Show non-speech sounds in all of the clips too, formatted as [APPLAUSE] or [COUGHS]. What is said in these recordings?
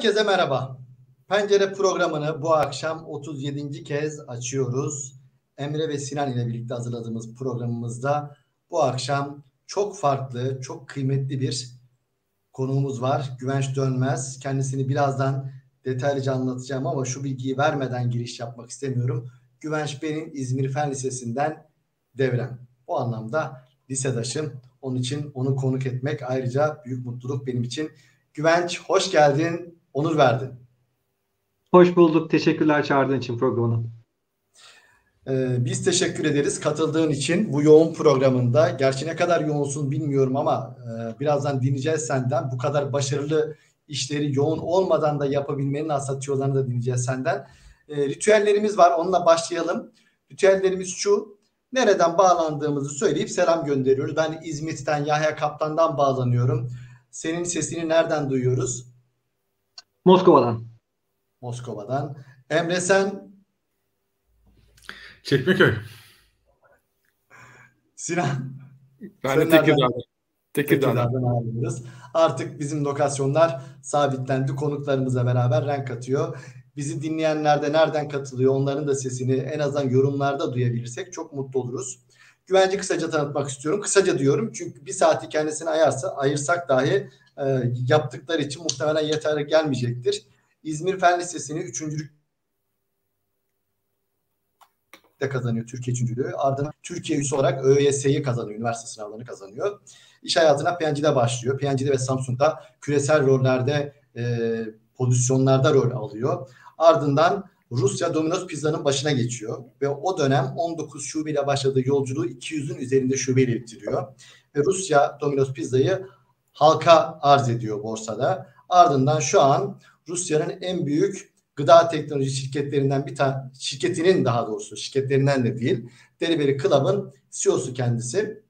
Herkese merhaba. Pencere programını bu akşam 37. kez açıyoruz. Emre ve Sinan ile birlikte hazırladığımız programımızda bu akşam çok farklı, çok kıymetli bir konuğumuz var. Güvenç Dönmez. Kendisini birazdan detaylıca anlatacağım ama şu bilgiyi vermeden giriş yapmak istemiyorum. Güvenç benim İzmir Fen Lisesi'nden devrem. Bu anlamda lisedaşım. Onun için onu konuk etmek ayrıca büyük mutluluk benim için. Güvenç hoş geldin, onur verdin. Hoş bulduk. Teşekkürler çağırdığın için programına. Ee, biz teşekkür ederiz katıldığın için bu yoğun programında. Gerçi ne kadar yoğunsun bilmiyorum ama e, birazdan dinleyeceğiz senden. Bu kadar başarılı işleri yoğun olmadan da yapabilmenin aslında da dinleyeceğiz senden. E, ritüellerimiz var onunla başlayalım. Ritüellerimiz şu. Nereden bağlandığımızı söyleyip selam gönderiyoruz. Ben İzmit'ten Yahya Kaptan'dan bağlanıyorum. Senin sesini nereden duyuyoruz? Moskova'dan. Moskova'dan. Emre sen? Çekmeköy. Sinan? Ben de Tekirdağ'dan. Tekirdağ'dan ağırlıyoruz. Artık bizim lokasyonlar sabitlendi. Konuklarımızla beraber renk atıyor. Bizi dinleyenler de nereden katılıyor onların da sesini en azından yorumlarda duyabilirsek çok mutlu oluruz. Güvenci kısaca tanıtmak istiyorum. Kısaca diyorum çünkü bir saati kendisine ayarsa, ayırsak dahi e, yaptıkları için muhtemelen yeterli gelmeyecektir. İzmir Fen Lisesi'ni üçüncülük de kazanıyor Türkiye üçüncülüğü. Ardından Türkiye üyesi olarak ÖYS'yi kazanıyor. Üniversite sınavlarını kazanıyor. İş hayatına PNG'de başlıyor. PNG'de ve Samsung'da küresel rollerde e, pozisyonlarda rol alıyor. Ardından Rusya Domino's Pizza'nın başına geçiyor ve o dönem 19 şubeyle başladığı yolculuğu 200'ün üzerinde şubeyle bitiriyor. Ve Rusya Domino's Pizza'yı halka arz ediyor borsada. Ardından şu an Rusya'nın en büyük gıda teknoloji şirketlerinden bir tane şirketinin daha doğrusu şirketlerinden de değil Delivery Club'ın CEO'su kendisi.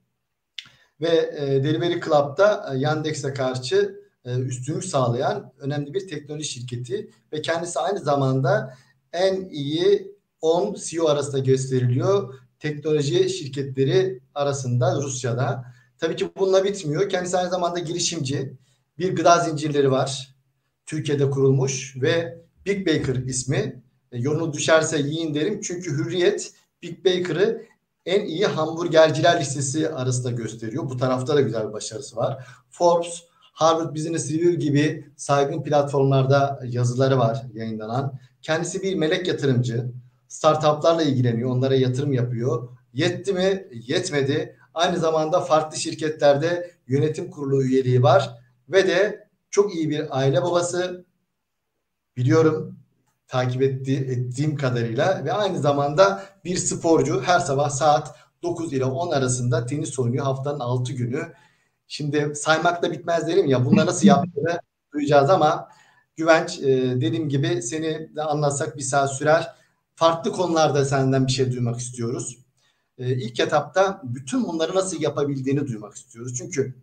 Ve e, Delivery Club'da e, Yandex'e karşı e, üstünlük sağlayan önemli bir teknoloji şirketi ve kendisi aynı zamanda en iyi 10 CEO arasında gösteriliyor teknoloji şirketleri arasında Rusya'da. Tabii ki bununla bitmiyor. Kendisi aynı zamanda girişimci. Bir gıda zincirleri var. Türkiye'de kurulmuş ve Big Baker ismi. E, yolunu düşerse yiyin derim. Çünkü Hürriyet Big Baker'ı en iyi hamburgerciler listesi arasında gösteriyor. Bu tarafta da güzel bir başarısı var. Forbes, Harvard Business Review gibi saygın platformlarda yazıları var yayınlanan. Kendisi bir melek yatırımcı. Startuplarla ilgileniyor. Onlara yatırım yapıyor. Yetti mi? Yetmedi. Aynı zamanda farklı şirketlerde yönetim kurulu üyeliği var. Ve de çok iyi bir aile babası. Biliyorum takip etti, ettiğim kadarıyla ve aynı zamanda bir sporcu her sabah saat 9 ile 10 arasında tenis oynuyor haftanın 6 günü. Şimdi saymakla bitmez derim ya bunları nasıl [LAUGHS] yaptığını duyacağız ama Güvenç e, dediğim gibi seni de anlatsak bir saat sürer. Farklı konularda senden bir şey duymak istiyoruz. E, ilk etapta bütün bunları nasıl yapabildiğini duymak istiyoruz. Çünkü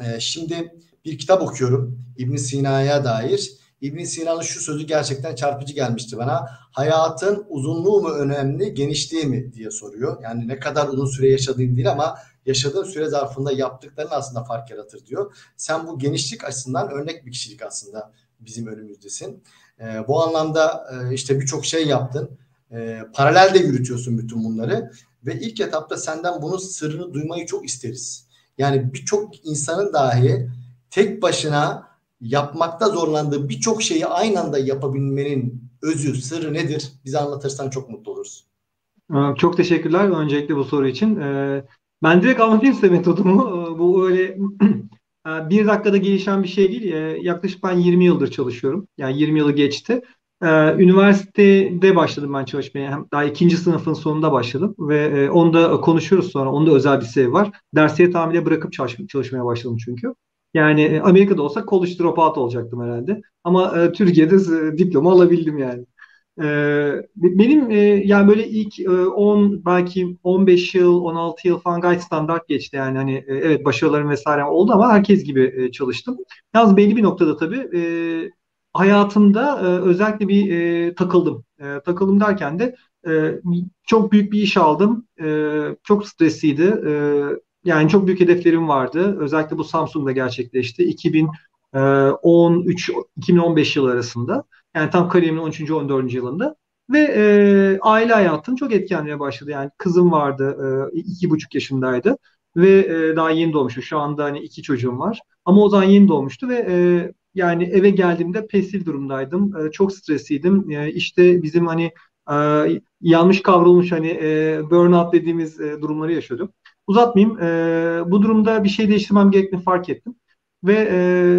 e, şimdi bir kitap okuyorum İbn Sina'ya dair. İbn Sina'nın şu sözü gerçekten çarpıcı gelmişti bana. Hayatın uzunluğu mu önemli, genişliği mi diye soruyor. Yani ne kadar uzun süre yaşadığın değil ama yaşadığın süre zarfında yaptıkların aslında fark yaratır diyor. Sen bu genişlik açısından örnek bir kişilik aslında bizim önümüzdesin. E, bu anlamda e, işte birçok şey yaptın. E, paralel de yürütüyorsun bütün bunları ve ilk etapta senden bunun sırrını duymayı çok isteriz. Yani birçok insanın dahi tek başına yapmakta zorlandığı birçok şeyi aynı anda yapabilmenin özü, sırrı nedir? Bize anlatırsan çok mutlu oluruz. Çok teşekkürler öncelikle bu soru için. Ee, ben direkt anlatayım size metodumu. Bu öyle [CLEARS THROAT] Ee, bir dakikada gelişen bir şey değil. Ee, yaklaşık ben 20 yıldır çalışıyorum. Yani 20 yılı geçti. Ee, üniversitede başladım ben çalışmaya. Daha ikinci sınıfın sonunda başladım ve e, onda konuşuyoruz sonra. Onda özel bir sebebi var. Dersiye tamamıyla bırakıp çalışmaya başladım çünkü. Yani e, Amerika'da olsa college dropout olacaktım herhalde. Ama e, Türkiye'de diploma alabildim yani. Ee, benim e, yani böyle ilk e, 10 belki 15 yıl 16 yıl falan gayet standart geçti yani hani e, evet başarılarım vesaire oldu ama herkes gibi e, çalıştım. Yalnız belli bir noktada tabii e, hayatımda e, özellikle bir e, takıldım. E, takıldım derken de e, çok büyük bir iş aldım. E, çok stresliydi. E, yani çok büyük hedeflerim vardı. Özellikle bu Samsung'da gerçekleşti. 2000 13 2015 yılı arasında. Yani tam kariyerimin 13. 14. yılında. Ve e, aile hayatım çok etkilenmeye başladı. Yani kızım vardı, e, buçuk yaşındaydı ve e, daha yeni doğmuştu. Şu anda hani iki çocuğum var. Ama o zaman yeni doğmuştu ve e, yani eve geldiğimde pesif durumdaydım. E, çok stresliydim. E, işte bizim hani e, yanlış kavrulmuş hani e, burnout dediğimiz e, durumları yaşıyordum. Uzatmayayım. E, bu durumda bir şey değiştirmem gerektiğini fark ettim. Ve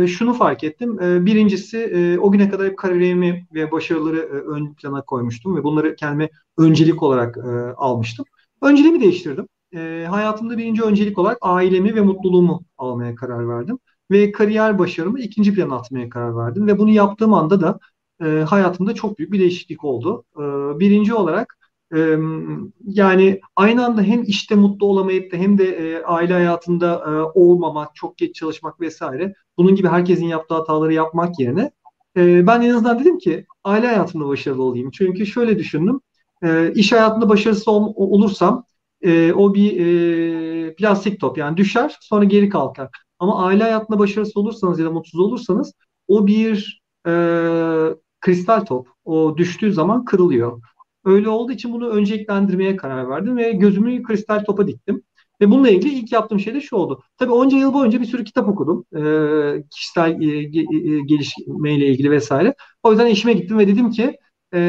e, şunu fark ettim. E, birincisi e, o güne kadar hep kariyerimi ve başarıları e, ön plana koymuştum ve bunları kendime öncelik olarak e, almıştım. Önceliğimi değiştirdim. E, hayatımda birinci öncelik olarak ailemi ve mutluluğumu almaya karar verdim. Ve kariyer başarımı ikinci plana atmaya karar verdim. Ve bunu yaptığım anda da e, hayatımda çok büyük bir değişiklik oldu. E, birinci olarak yani aynı anda hem işte mutlu olamayıp da hem de e, aile hayatında e, olmamak, çok geç çalışmak vesaire bunun gibi herkesin yaptığı hataları yapmak yerine e, ben en azından dedim ki aile hayatımda başarılı olayım. Çünkü şöyle düşündüm. E, iş hayatında başarısız ol, olursam e, o bir e, plastik top yani düşer sonra geri kalkar. Ama aile hayatında başarısız olursanız ya da mutsuz olursanız o bir e, kristal top. O düştüğü zaman kırılıyor. Öyle olduğu için bunu önceliklendirmeye karar verdim ve gözümü kristal topa diktim. Ve bununla ilgili ilk yaptığım şey de şu oldu. Tabii onca yıl boyunca bir sürü kitap okudum. E, kişisel e, ge, e, gelişmeyle ilgili vesaire. O yüzden eşime gittim ve dedim ki e,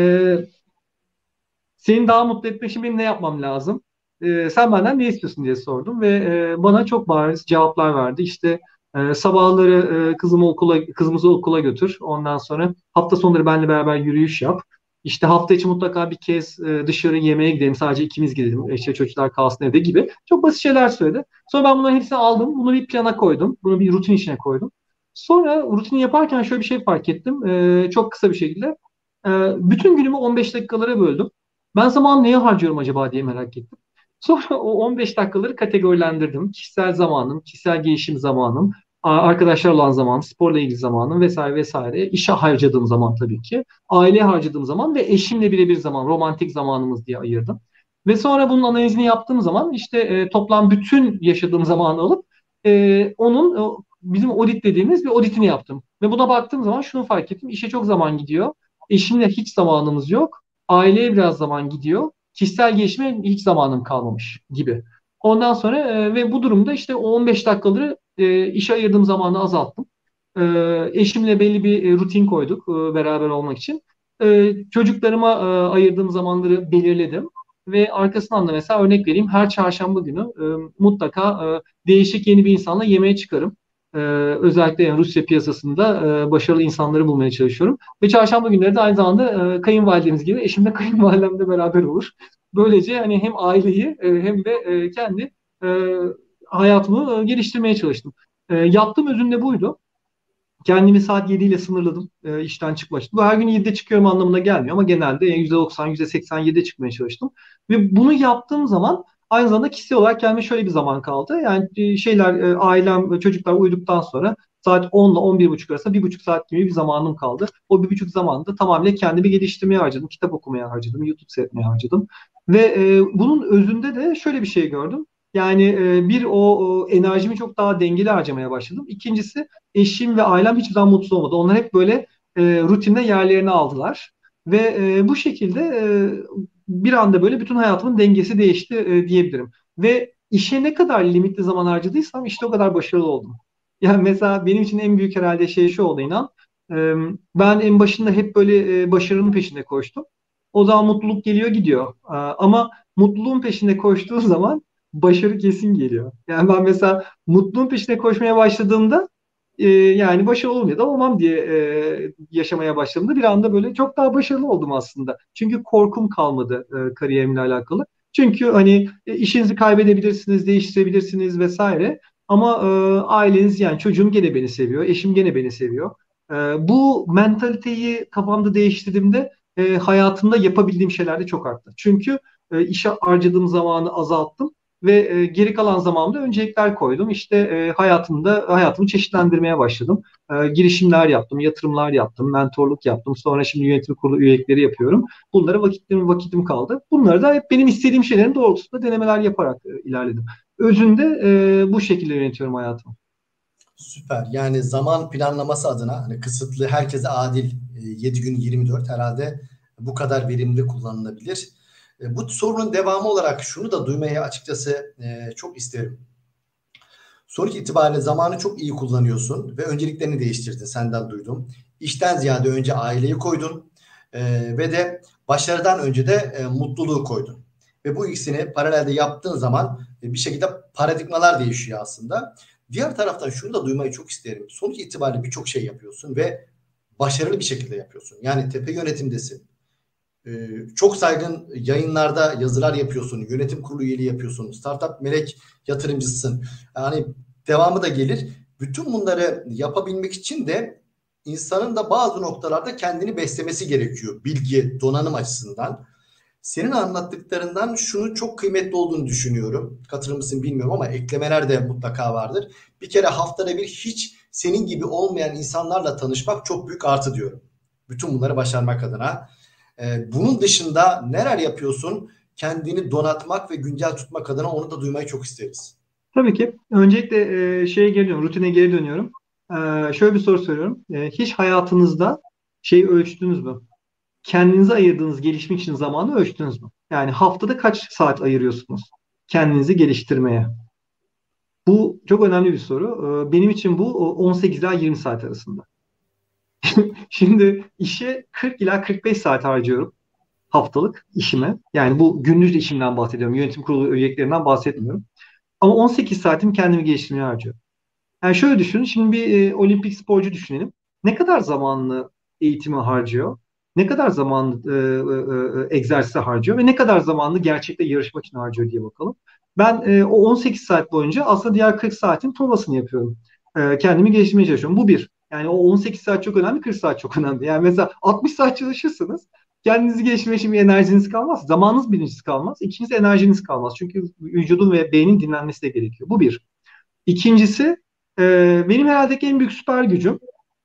seni daha mutlu etmek için benim ne yapmam lazım? E, sen benden ne istiyorsun diye sordum ve e, bana çok bariz cevaplar verdi. İşte e, sabahları e, kızımı okula kızımızı okula götür. Ondan sonra hafta sonları benimle beraber yürüyüş yap. İşte hafta içi mutlaka bir kez e, dışarı yemeğe gidelim. Sadece ikimiz gidelim. İşte çocuklar kalsın evde gibi. Çok basit şeyler söyledi. Sonra ben bunların hepsini aldım. Bunu bir plana koydum. Bunu bir rutin içine koydum. Sonra rutini yaparken şöyle bir şey fark ettim. E, çok kısa bir şekilde. E, bütün günümü 15 dakikalara böldüm. Ben zaman neye harcıyorum acaba diye merak ettim. Sonra o 15 dakikaları kategorilendirdim. Kişisel zamanım, kişisel gelişim zamanım, arkadaşlar olan zaman, sporla ilgili zamanım vesaire vesaire. İşe harcadığım zaman tabii ki. Aileye harcadığım zaman ve eşimle birebir zaman, romantik zamanımız diye ayırdım. Ve sonra bunun analizini yaptığım zaman işte e, toplam bütün yaşadığım zamanı alıp e, onun e, bizim audit dediğimiz bir auditini yaptım. Ve buna baktığım zaman şunu fark ettim. İşe çok zaman gidiyor. Eşimle hiç zamanımız yok. Aileye biraz zaman gidiyor. Kişisel gelişime hiç zamanım kalmamış gibi. Ondan sonra e, ve bu durumda işte o 15 dakikaları e, işe ayırdığım zamanı azalttım. E, eşimle belli bir e, rutin koyduk e, beraber olmak için. E, çocuklarıma e, ayırdığım zamanları belirledim. Ve arkasından da mesela örnek vereyim her çarşamba günü e, mutlaka e, değişik yeni bir insanla yemeğe çıkarım. Ee, özellikle yani Rusya piyasasında e, başarılı insanları bulmaya çalışıyorum. Ve çarşamba günleri de aynı zamanda e, kayınvalidemiz gibi eşim de [LAUGHS] kayınvalidemle beraber olur. Böylece hani hem aileyi e, hem de e, kendi e, hayatımı e, geliştirmeye çalıştım. E, yaptığım özünde buydu. Kendimi saat 7 ile sınırladım e, işten çıkmak için. Bu her gün 7'de çıkıyorum anlamına gelmiyor ama genelde %90, %87'de çıkmaya çalıştım. Ve bunu yaptığım zaman aynı zamanda kişisel olarak kendime şöyle bir zaman kaldı. Yani e, şeyler, e, ailem, çocuklar uyuduktan sonra saat 10 ile 11 buçuk arasında bir buçuk saat gibi bir zamanım kaldı. O bir buçuk zamanında tamamen kendimi geliştirmeye harcadım. Kitap okumaya harcadım, YouTube seyretmeye harcadım. Ve e, bunun özünde de şöyle bir şey gördüm. Yani e, bir o, o enerjimi çok daha dengeli harcamaya başladım. İkincisi eşim ve ailem hiçbir zaman mutsuz olmadı. Onlar hep böyle e, rutinde yerlerini aldılar. Ve e, bu şekilde e, bir anda böyle bütün hayatımın dengesi değişti e, diyebilirim. Ve işe ne kadar limitli zaman harcadıysam işte o kadar başarılı oldum. [LAUGHS] Yani mesela benim için en büyük herhalde şey şu oldu inan. E, ben en başında hep böyle e, başarının peşinde koştum. O zaman mutluluk geliyor gidiyor. E, ama mutluluğun peşinde koştuğu [LAUGHS] zaman başarı kesin geliyor. Yani ben mesela mutluluğun peşine koşmaya başladığımda e, yani başarılı olmuyor da olmam diye e, yaşamaya başladığımda bir anda böyle çok daha başarılı oldum aslında. Çünkü korkum kalmadı e, kariyerimle alakalı. Çünkü hani e, işinizi kaybedebilirsiniz, değiştirebilirsiniz vesaire. Ama e, aileniz yani çocuğum gene beni seviyor, eşim gene beni seviyor. E, bu mentaliteyi kafamda değiştirdiğimde e, hayatımda yapabildiğim şeyler de çok arttı. Çünkü e, işe harcadığım zamanı azalttım ve e, geri kalan zamanda öncelikler koydum. İşte e, hayatımda hayatımı çeşitlendirmeye başladım. E, girişimler yaptım, yatırımlar yaptım, mentorluk yaptım. Sonra şimdi yönetim kurulu üyelikleri yapıyorum. Bunlara vakitlerim vakitim kaldı. Bunları da hep benim istediğim şeylerin doğrultusunda denemeler yaparak e, ilerledim. Özünde e, bu şekilde yönetiyorum hayatımı. Süper. Yani zaman planlaması adına hani kısıtlı herkese adil 7 e, gün 24 herhalde bu kadar verimli kullanılabilir. E, bu sorunun devamı olarak şunu da duymayı açıkçası e, çok isterim. Sonuç itibariyle zamanı çok iyi kullanıyorsun ve önceliklerini değiştirdin senden duydum. İşten ziyade önce aileyi koydun ve de başarıdan önce de mutluluğu koydun. Ve bu ikisini paralelde yaptığın zaman bir şekilde paradigmalar değişiyor aslında. Diğer taraftan şunu da duymayı çok isterim. Sonuç itibariyle birçok şey yapıyorsun ve başarılı bir şekilde yapıyorsun. Yani tepe yönetimdesin. Ee, çok saygın yayınlarda yazılar yapıyorsun. Yönetim kurulu üyeliği yapıyorsun. Startup melek yatırımcısın. Yani devamı da gelir. Bütün bunları yapabilmek için de insanın da bazı noktalarda kendini beslemesi gerekiyor. Bilgi, donanım açısından. Senin anlattıklarından şunu çok kıymetli olduğunu düşünüyorum. Katılır mısın bilmiyorum ama eklemeler de mutlaka vardır. Bir kere haftada bir hiç senin gibi olmayan insanlarla tanışmak çok büyük artı diyorum. Bütün bunları başarmak adına. Ee, bunun dışında neler yapıyorsun? Kendini donatmak ve güncel tutmak adına onu da duymayı çok isteriz. Tabii ki. Öncelikle e, şeye geliyorum, rutine geri dönüyorum. E, şöyle bir soru soruyorum. E, hiç hayatınızda şeyi ölçtünüz mü? kendinize ayırdığınız gelişmek için zamanı ölçtünüz mü? Yani haftada kaç saat ayırıyorsunuz kendinizi geliştirmeye? Bu çok önemli bir soru. Benim için bu 18 ila 20 saat arasında. [LAUGHS] Şimdi işe 40 ila 45 saat harcıyorum haftalık işime. Yani bu gündüz işimden bahsediyorum. Yönetim kurulu üyeliklerinden bahsetmiyorum. Ama 18 saatim kendimi geliştirmeye harcıyorum. Yani şöyle düşünün. Şimdi bir e, olimpik sporcu düşünelim. Ne kadar zamanını eğitime harcıyor? ne kadar zaman e, e, e, egzersize harcıyor ve ne kadar zamanını gerçekte yarışmak için harcıyor diye bakalım. Ben e, o 18 saat boyunca aslında diğer 40 saatin provasını yapıyorum. E, kendimi geliştirmeye çalışıyorum. Bu bir. Yani o 18 saat çok önemli, 40 saat çok önemli. Yani mesela 60 saat çalışırsınız, kendinizi geliştirmeye bir enerjiniz kalmaz. Zamanınız birincisi kalmaz. İkincisi enerjiniz kalmaz. Çünkü vücudun ve beynin dinlenmesi de gerekiyor. Bu bir. İkincisi e, benim herhalde en büyük süper gücüm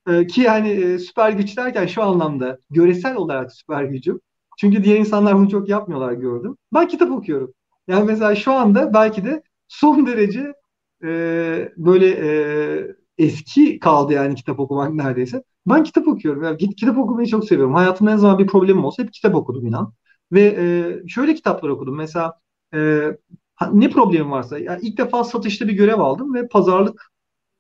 ee, ki yani e, süper güç derken şu anlamda göresel olarak süper gücüm. Çünkü diğer insanlar bunu çok yapmıyorlar gördüm. Ben kitap okuyorum. Yani mesela şu anda belki de son derece e, böyle e, eski kaldı yani kitap okumak neredeyse. Ben kitap okuyorum. Yani kitap okumayı çok seviyorum. Hayatımda ne zaman bir problemim olsa hep kitap okudum inan. Ve e, şöyle kitaplar okudum. Mesela e, ne problemim varsa yani ilk defa satışta bir görev aldım ve pazarlık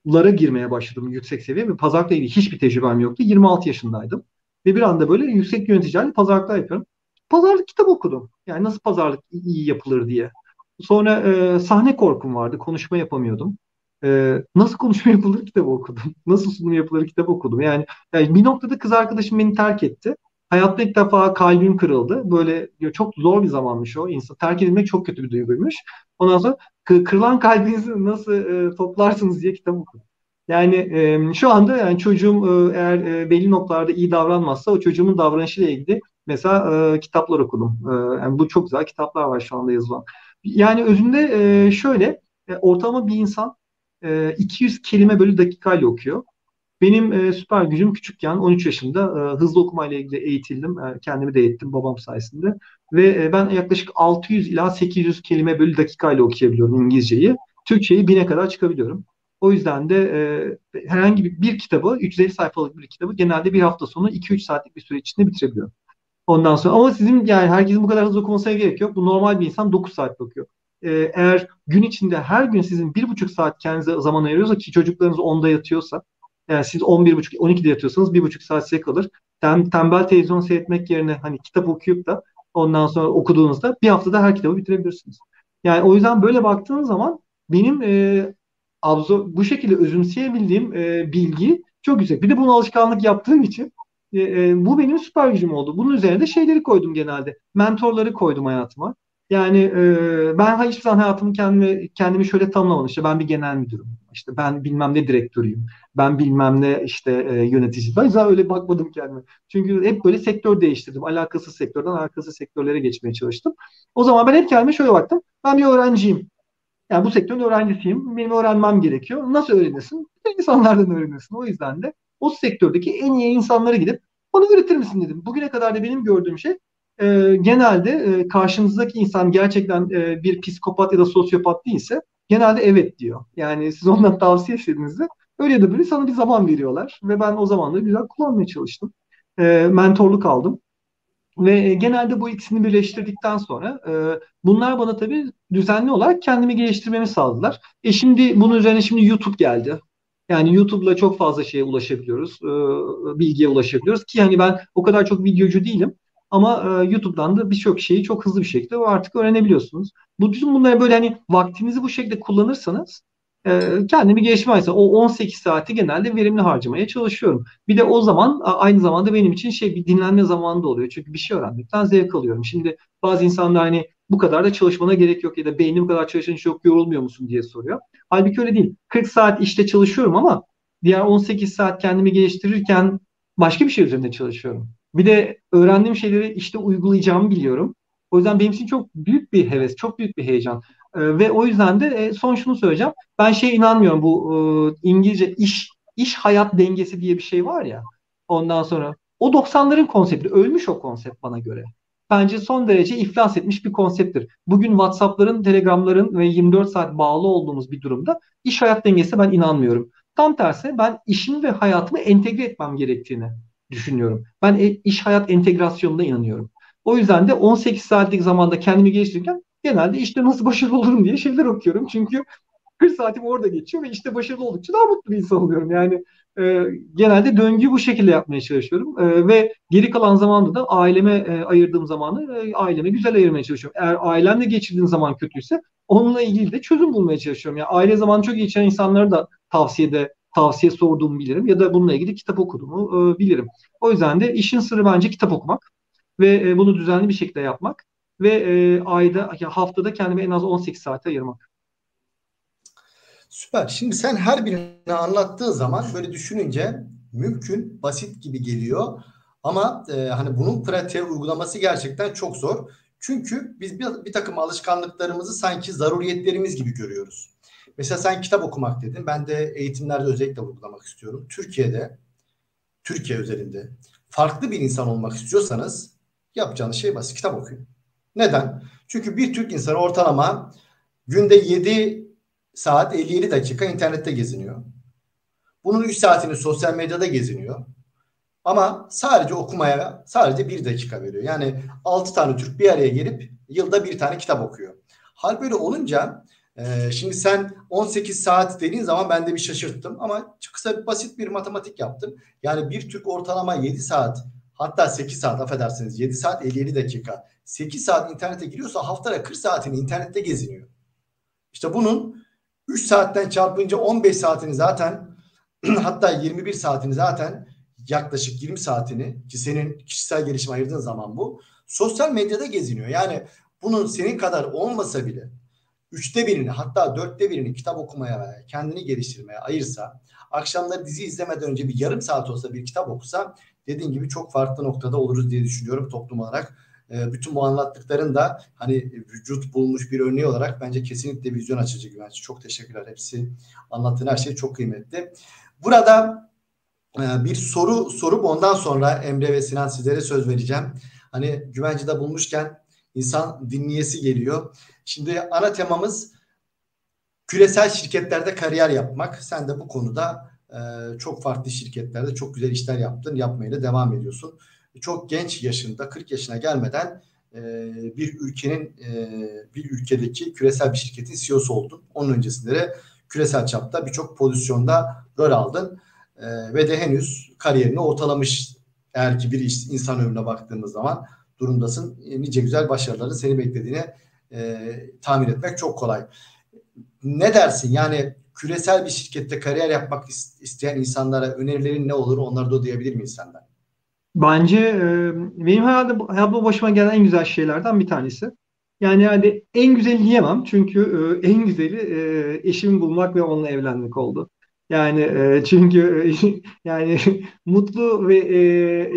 lara girmeye başladım yüksek seviye ve pazarlıkla ilgili hiçbir tecrübem yoktu. 26 yaşındaydım. Ve bir anda böyle yüksek yöneticilerle pazarlıklar yapıyorum. Pazarlık kitap okudum. Yani nasıl pazarlık iyi yapılır diye. Sonra e, sahne korkum vardı. Konuşma yapamıyordum. E, nasıl konuşma yapılır kitabı okudum. [LAUGHS] Nasıl sunum yapılır kitap okudum. Yani, yani bir noktada kız arkadaşım beni terk etti. Hayatta ilk defa kalbim kırıldı. Böyle çok zor bir zamanmış o. İnsan terk edilmek çok kötü bir duyguymuş. Ondan sonra kırılan kalbinizi nasıl e, toplarsınız diye kitap okudum. Yani e, şu anda yani çocuğum e, eğer e, belli noktalarda iyi davranmazsa o çocuğumun davranışıyla ilgili mesela e, kitaplar okudum. E, yani bu çok güzel kitaplar var şu anda yazılan. Yani özünde e, şöyle e, ortalama bir insan e, 200 kelime bölü dakikayla okuyor. Benim e, süper gücüm küçükken 13 yaşında e, hızlı okumayla ilgili eğitildim. E, kendimi de eğittim babam sayesinde. Ve e, ben yaklaşık 600 ila 800 kelime bölü dakikayla okuyabiliyorum İngilizceyi. Türkçeyi 1000'e kadar çıkabiliyorum. O yüzden de e, herhangi bir, bir kitabı, 350 sayfalık bir kitabı genelde bir hafta sonu 2-3 saatlik bir süre içinde bitirebiliyorum. Ondan sonra ama sizin yani herkesin bu kadar hızlı okumasına gerek yok. Bu normal bir insan 9 saat okuyor. Ee, eğer gün içinde her gün sizin 1,5 saat kendinize zaman ayırıyorsa ki çocuklarınız 10'da yatıyorsa yani siz 11.30 12'de yatıyorsanız 1.5 saat size kalır. Tem, tembel televizyon seyretmek yerine hani kitap okuyup da ondan sonra okuduğunuzda bir haftada her kitabı bitirebilirsiniz. Yani o yüzden böyle baktığınız zaman benim e, absor bu şekilde özümseyebildiğim e, bilgi çok yüksek. Bir de bunu alışkanlık yaptığım için e, e, bu benim süper gücüm oldu. Bunun üzerine de şeyleri koydum genelde. Mentorları koydum hayatıma. Yani e, ben hiçbir zaman hayatımı kendimi, kendimi şöyle tanımlamadım. İşte ben bir genel müdürüm. İşte ben bilmem ne direktörüyüm. Ben bilmem ne işte e, yönetici. Ben zaten öyle bakmadım kendime. Çünkü hep böyle sektör değiştirdim. Alakasız sektörden alakasız sektörlere geçmeye çalıştım. O zaman ben hep kendime şöyle baktım. Ben bir öğrenciyim. Yani bu sektörün öğrencisiyim. Benim öğrenmem gerekiyor. Nasıl öğrenirsin? İnsanlardan öğrenirsin. O yüzden de o sektördeki en iyi insanlara gidip onu öğretir misin dedim. Bugüne kadar da benim gördüğüm şey e, genelde e, karşınızdaki insan gerçekten e, bir psikopat ya da sosyopat değilse genelde evet diyor. Yani siz ondan [LAUGHS] tavsiye istediğinizde öyle ya da böyle sana bir zaman veriyorlar ve ben o zamanları güzel kullanmaya çalıştım. E, mentorluk aldım. Ve genelde bu ikisini birleştirdikten sonra e, bunlar bana tabii düzenli olarak kendimi geliştirmemi sağladılar. E şimdi bunun üzerine şimdi YouTube geldi. Yani YouTube'la çok fazla şeye ulaşabiliyoruz, e, bilgiye ulaşabiliyoruz ki hani ben o kadar çok videocu değilim. Ama e, YouTube'dan da birçok şeyi çok hızlı bir şekilde artık öğrenebiliyorsunuz. Bu bütün bunları böyle hani vaktinizi bu şekilde kullanırsanız e, kendimi geliştirmezse o 18 saati genelde verimli harcamaya çalışıyorum. Bir de o zaman aynı zamanda benim için şey bir dinlenme zamanı da oluyor. Çünkü bir şey öğrenmekten zevk alıyorum. Şimdi bazı insanlar hani bu kadar da çalışmana gerek yok ya da beyni bu kadar çalışınca çok yorulmuyor musun diye soruyor. Halbuki öyle değil. 40 saat işte çalışıyorum ama diğer 18 saat kendimi geliştirirken başka bir şey üzerinde çalışıyorum. Bir de öğrendiğim şeyleri işte uygulayacağımı biliyorum. O yüzden benim için çok büyük bir heves, çok büyük bir heyecan. Ee, ve o yüzden de e, son şunu söyleyeceğim. Ben şey inanmıyorum bu e, İngilizce iş iş hayat dengesi diye bir şey var ya. Ondan sonra o 90'ların konsepti ölmüş o konsept bana göre. Bence son derece iflas etmiş bir konsepttir. Bugün WhatsApp'ların, Telegram'ların ve 24 saat bağlı olduğumuz bir durumda iş hayat dengesi ben inanmıyorum. Tam tersi ben işimi ve hayatımı entegre etmem gerektiğini düşünüyorum. Ben e, iş hayat entegrasyonuna inanıyorum. O yüzden de 18 saatlik zamanda kendimi geliştirirken genelde işte nasıl başarılı olurum diye şeyler okuyorum. Çünkü 40 saatim orada geçiyor ve işte başarılı oldukça daha mutlu bir insan oluyorum. Yani e, genelde döngüyü bu şekilde yapmaya çalışıyorum. E, ve geri kalan zamanda da aileme e, ayırdığım zamanı e, aileme güzel ayırmaya çalışıyorum. Eğer ailemle geçirdiğim zaman kötüyse onunla ilgili de çözüm bulmaya çalışıyorum. Yani aile zamanı çok geçiren insanları da tavsiyede tavsiye sorduğumu bilirim ya da bununla ilgili kitap okuduğumu e, bilirim. O yüzden de işin sırrı bence kitap okumak ve e, bunu düzenli bir şekilde yapmak ve e, ayda haftada kendime en az 18 saat ayırmak. Süper. Şimdi sen her birini anlattığın zaman böyle düşününce mümkün, basit gibi geliyor. Ama e, hani bunun pratiğe uygulaması gerçekten çok zor. Çünkü biz bir, bir takım alışkanlıklarımızı sanki zaruriyetlerimiz gibi görüyoruz. Mesela sen kitap okumak dedin. Ben de eğitimlerde özellikle uygulamak istiyorum. Türkiye'de, Türkiye üzerinde farklı bir insan olmak istiyorsanız yapacağınız şey basit. Kitap okuyun. Neden? Çünkü bir Türk insanı ortalama günde 7 saat 57 dakika internette geziniyor. Bunun 3 saatini sosyal medyada geziniyor. Ama sadece okumaya sadece 1 dakika veriyor. Yani 6 tane Türk bir araya gelip yılda bir tane kitap okuyor. Hal böyle olunca e, şimdi sen 18 saat dediğin zaman ben de bir şaşırttım ama kısa basit bir matematik yaptım. Yani bir Türk ortalama 7 saat hatta 8 saat affedersiniz 7 saat 57 dakika 8 saat internete giriyorsa haftada 40 saatini internette geziniyor. İşte bunun 3 saatten çarpınca 15 saatini zaten [CLEARS THROAT] hatta 21 saatini zaten yaklaşık 20 saatini ki senin kişisel gelişim ayırdığın zaman bu sosyal medyada geziniyor. Yani bunun senin kadar olmasa bile üçte birini hatta dörtte birini kitap okumaya kendini geliştirmeye ayırsa akşamları dizi izlemeden önce bir yarım saat olsa bir kitap okusa dediğin gibi çok farklı noktada oluruz diye düşünüyorum toplum olarak. E, bütün bu anlattıkların da hani vücut bulmuş bir örneği olarak bence kesinlikle vizyon açıcı güvenç. Çok teşekkürler. Hepsi anlattığın her şey çok kıymetli. Burada e, bir soru sorup ondan sonra Emre ve Sinan sizlere söz vereceğim. Hani güvencede bulmuşken insan dinleyesi geliyor. Şimdi ana temamız küresel şirketlerde kariyer yapmak. Sen de bu konuda e, çok farklı şirketlerde çok güzel işler yaptın, yapmaya da devam ediyorsun çok genç yaşında 40 yaşına gelmeden e, bir ülkenin e, bir ülkedeki küresel bir şirketin CEO'su oldun. Onun öncesinde de küresel çapta birçok pozisyonda rol aldın e, ve de henüz kariyerini ortalamış eğer ki bir insan ömrüne baktığımız zaman durumdasın. E, nice güzel başarıların seni beklediğini e, tahmin etmek çok kolay. Ne dersin? Yani küresel bir şirkette kariyer yapmak isteyen insanlara önerilerin ne olur? Onları da duyabilir miyiz senden? Bence e, benim herhalde hayatımda başıma gelen en güzel şeylerden bir tanesi. Yani hani en güzeli diyemem çünkü e, en güzeli e, eşimi bulmak ve onunla evlenmek oldu. Yani e, çünkü e, [LAUGHS] yani [LAUGHS] mutlu ve e,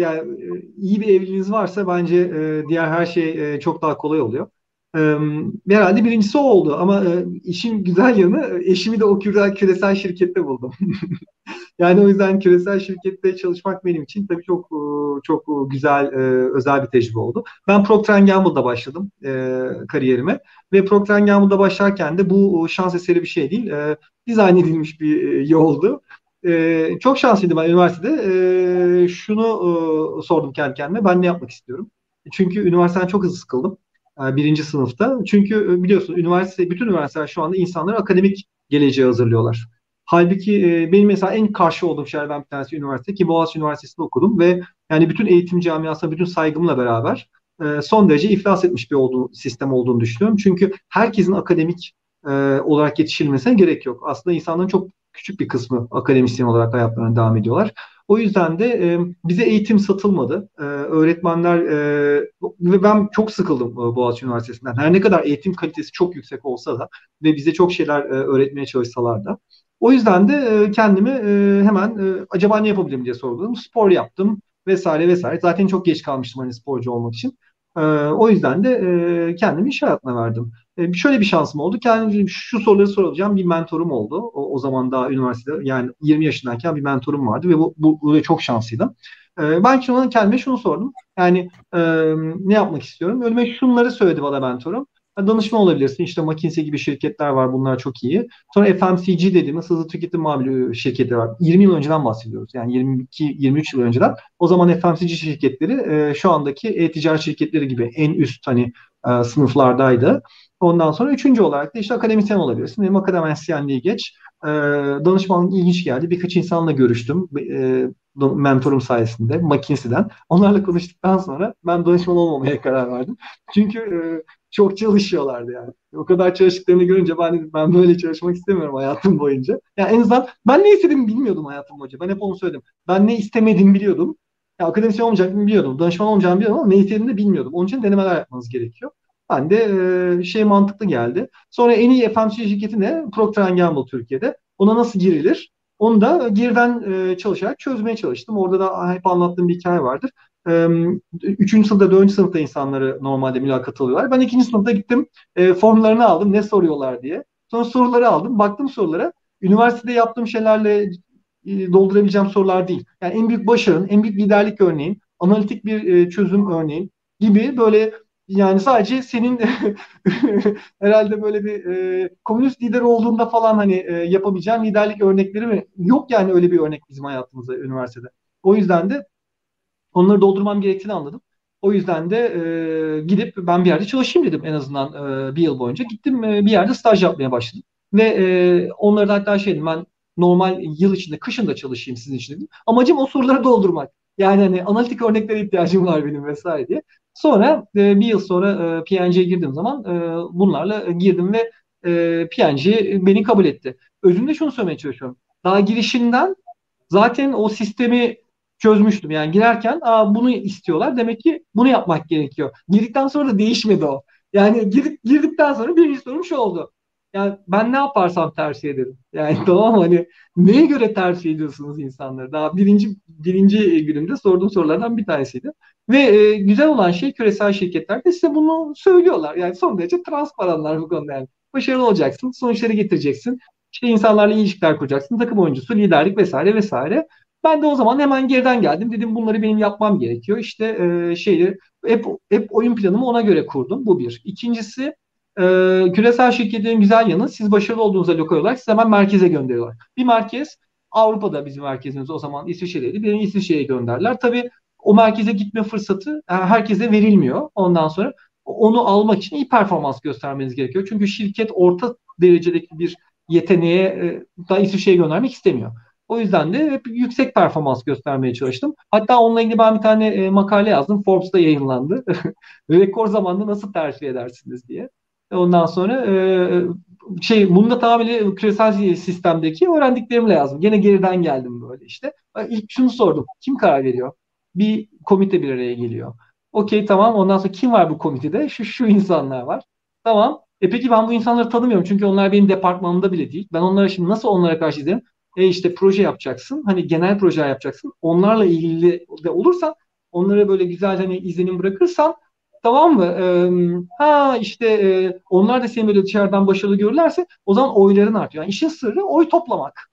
yani e, iyi bir evliliğiniz varsa bence e, diğer her şey e, çok daha kolay oluyor. E, herhalde birincisi oldu ama e, işin güzel yanı eşimi de o küresel şirkette buldum. [LAUGHS] Yani o yüzden küresel şirkette çalışmak benim için tabii çok e, çok güzel, e, özel bir tecrübe oldu. Ben Procter Gamble'da başladım e, kariyerime ve Procter Gamble'da başlarken de bu şans eseri bir şey değil. Dizayn edilmiş bir yoldu. e, çok şanslıydım ben üniversitede. E, şunu e, sordum kendi kendime. Ben ne yapmak istiyorum? Çünkü üniversiteden çok hızlı sıkıldım. E, birinci sınıfta. Çünkü e, biliyorsun üniversite, bütün üniversiteler şu anda insanları akademik geleceğe hazırlıyorlar. Halbuki e, benim mesela en karşı olduğum şeylerden bir tanesi üniversite ki Boğaziçi Üniversitesi'nde okudum ve yani bütün eğitim camiasına bütün saygımla beraber son derece iflas etmiş bir olduğu, sistem olduğunu düşünüyorum. Çünkü herkesin akademik olarak yetişilmesine gerek yok. Aslında insanların çok küçük bir kısmı akademisyen olarak hayatlarına devam ediyorlar. O yüzden de e, bize eğitim satılmadı. E, öğretmenler e, ve ben çok sıkıldım e, Boğaziçi Üniversitesi'nden. Her ne kadar eğitim kalitesi çok yüksek olsa da ve bize çok şeyler e, öğretmeye çalışsalar da. O yüzden de e, kendimi e, hemen e, acaba ne yapabilirim diye sordum. Spor yaptım vesaire vesaire. Zaten çok geç kalmıştım hani sporcu olmak için. E, o yüzden de e, kendimi iş hayatına verdim. E, şöyle bir şansım oldu. Kendim şu soruları soracağım bir mentorum oldu. O, o zaman daha üniversitede yani 20 yaşındayken bir mentorum vardı ve bu, bu, bu çok şanslıydım. E, ben kendime şunu sordum. Yani ne yapmak istiyorum? Önüme şunları söyledi bana mentorum. Danışma olabilirsin. İşte McKinsey gibi şirketler var. Bunlar çok iyi. Sonra FMCG dediğimiz hızlı tüketim mamülü şirketi var. 20 yıl önceden bahsediyoruz. Yani 22-23 yıl önceden. O zaman FMCG şirketleri e, şu andaki e-ticaret şirketleri gibi en üst hani e, sınıflardaydı. Ondan sonra üçüncü olarak da işte akademisyen olabilirsin. Benim akademisyenliği geç. E, danışmanlık ilginç geldi. Birkaç insanla görüştüm. E, mentorum sayesinde McKinsey'den. Onlarla konuştuktan sonra ben danışman olmamaya karar verdim. Çünkü e, çok çalışıyorlardı yani. O kadar çalıştıklarını görünce ben ben böyle çalışmak istemiyorum hayatım boyunca. Yani en azından ben ne istediğimi bilmiyordum hayatım boyunca. Ben hep onu söyledim. Ben ne istemediğimi biliyordum. Ya akademisyen olmayacağımı biliyordum. Danışman olmayacağımı biliyordum ama ne istediğimi de bilmiyordum. Onun için denemeler yapmanız gerekiyor. Ben de e, şey mantıklı geldi. Sonra en iyi FMCG şirketi ne? Procter Gamble Türkiye'de. Ona nasıl girilir? Onu da geriden e, çalışarak çözmeye çalıştım. Orada da hep anlattığım bir hikaye vardır. Üçüncü sınıfta, dördüncü sınıfta insanları normalde mülakat alıyorlar. Ben ikinci sınıfta gittim, formlarını aldım, ne soruyorlar diye. Sonra soruları aldım, baktım sorulara. Üniversitede yaptığım şeylerle e, doldurabileceğim sorular değil. Yani en büyük başarın, en büyük liderlik örneğin, analitik bir e, çözüm örneğin gibi böyle yani sadece senin [LAUGHS] herhalde böyle bir e, komünist lider olduğunda falan hani e, yapabileceğin liderlik örnekleri mi? Yok yani öyle bir örnek bizim hayatımızda üniversitede. O yüzden de onları doldurmam gerektiğini anladım. O yüzden de e, gidip ben bir yerde çalışayım dedim en azından e, bir yıl boyunca. Gittim e, bir yerde staj yapmaya başladım. Ve e, onlara da hatta şey dedim ben normal yıl içinde kışın da çalışayım sizin için dedim. Amacım o soruları doldurmak. Yani hani analitik örneklere ihtiyacım var benim vesaire diye. Sonra e, bir yıl sonra e, PNG'ye girdiğim zaman e, bunlarla girdim ve e, PNG beni kabul etti. Özünde şunu söylemeye çalışıyorum. Daha girişinden zaten o sistemi çözmüştüm. Yani girerken Aa, bunu istiyorlar. Demek ki bunu yapmak gerekiyor. Girdikten sonra da değişmedi o. Yani girdik, girdikten sonra birinci sorum şu oldu. Yani ben ne yaparsam tercih ederim. Yani [LAUGHS] tamam hani neye göre tercih ediyorsunuz insanları? Daha birinci birinci günümde sorduğum sorulardan bir tanesiydi. Ve e, güzel olan şey küresel şirketler de size bunu söylüyorlar. Yani son derece transparanlar bu konuda yani. Başarılı olacaksın, sonuçları getireceksin. İşte insanlarla ilişkiler kuracaksın, takım oyuncusu, liderlik vesaire vesaire. Ben de o zaman hemen geriden geldim. Dedim bunları benim yapmam gerekiyor. İşte e, şeyi hep, hep oyun planımı ona göre kurdum. Bu bir. İkincisi e, küresel şirketlerin güzel yanı siz başarılı olduğunuzda lokal olarak sizi hemen merkeze gönderiyorlar. Bir merkez Avrupa'da bizim merkezimiz o zaman İsviçre'deydi. Beni İsviçre'ye gönderdiler. Tabii o merkeze gitme fırsatı e, herkese verilmiyor. Ondan sonra onu almak için iyi performans göstermeniz gerekiyor. Çünkü şirket orta derecedeki bir yeteneğe e, da İsviçre'ye göndermek istemiyor. O yüzden de hep yüksek performans göstermeye çalıştım. Hatta onunla ilgili ben bir tane e, makale yazdım. Forbes'ta yayınlandı. [LAUGHS] Rekor zamanda nasıl tercih edersiniz diye. Ondan sonra e, şey bunu da tamamen küresel sistemdeki öğrendiklerimle yazdım. Gene geriden geldim böyle işte. İlk şunu sordum. Kim karar veriyor? Bir komite bir araya geliyor. Okey tamam ondan sonra kim var bu komitede? Şu şu insanlar var. Tamam. E peki ben bu insanları tanımıyorum çünkü onlar benim departmanımda bile değil. Ben onlara şimdi nasıl onlara karşı izlerim? E işte proje yapacaksın. Hani genel proje yapacaksın. Onlarla ilgili de olursa onlara böyle güzel hani izlenim bırakırsan tamam mı? Ee, ha işte e, onlar da seni böyle dışarıdan başarılı görürlerse o zaman oyların artıyor. Yani işin sırrı oy toplamak.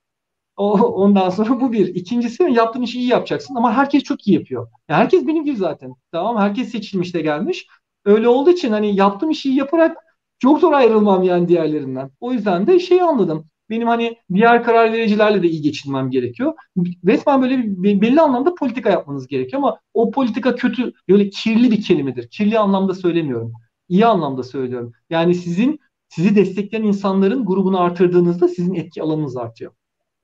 O, ondan sonra bu bir. İkincisi yaptığın işi iyi yapacaksın ama herkes çok iyi yapıyor. Yani herkes benim gibi zaten. Tamam Herkes seçilmiş de gelmiş. Öyle olduğu için hani yaptığım işi yaparak çok zor ayrılmam yani diğerlerinden. O yüzden de şeyi anladım. Benim hani diğer karar vericilerle de iyi geçinmem gerekiyor. Resmen böyle bir, belli anlamda politika yapmanız gerekiyor ama o politika kötü, böyle kirli bir kelimedir. Kirli anlamda söylemiyorum. İyi anlamda söylüyorum. Yani sizin sizi destekleyen insanların grubunu artırdığınızda sizin etki alanınız artıyor.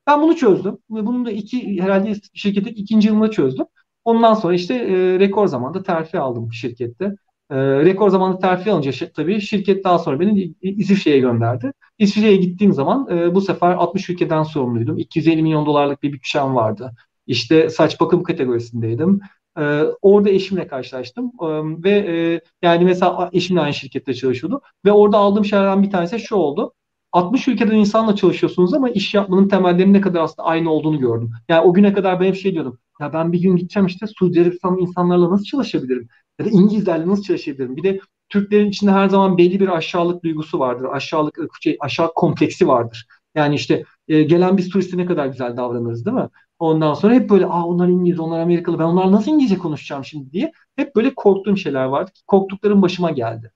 Ben bunu çözdüm ve bunu da iki herhalde şirketin ikinci yılında çözdüm. Ondan sonra işte e, rekor zamanda terfi aldım şirkette. E, rekor zamanda terfi alınca tabii şirket daha sonra beni İsviçre'ye gönderdi. İsviçre'ye gittiğim zaman e, bu sefer 60 ülkeden sorumluydum. 250 milyon dolarlık bir bütçem vardı. İşte saç bakım kategorisindeydim. E, orada eşimle karşılaştım e, ve e, yani mesela eşimle aynı şirkette çalışıyordu ve orada aldığım şeylerden bir tanesi şu oldu. 60 ülkeden insanla çalışıyorsunuz ama iş yapmanın temellerinin ne kadar aslında aynı olduğunu gördüm. Yani o güne kadar ben hep şey diyordum. Ya ben bir gün gideceğim işte Suudi Arabistan insanlarla nasıl çalışabilirim? Ya da İngilizlerle nasıl çalışabilirim? Bir de Türklerin içinde her zaman belli bir aşağılık duygusu vardır. Aşağılık, şey, aşağı kompleksi vardır. Yani işte e, gelen bir turiste ne kadar güzel davranırız değil mi? Ondan sonra hep böyle aa onlar İngiliz, onlar Amerikalı ben onlarla nasıl İngilizce konuşacağım şimdi diye hep böyle korktuğum şeyler vardı. Korktuklarım başıma geldi.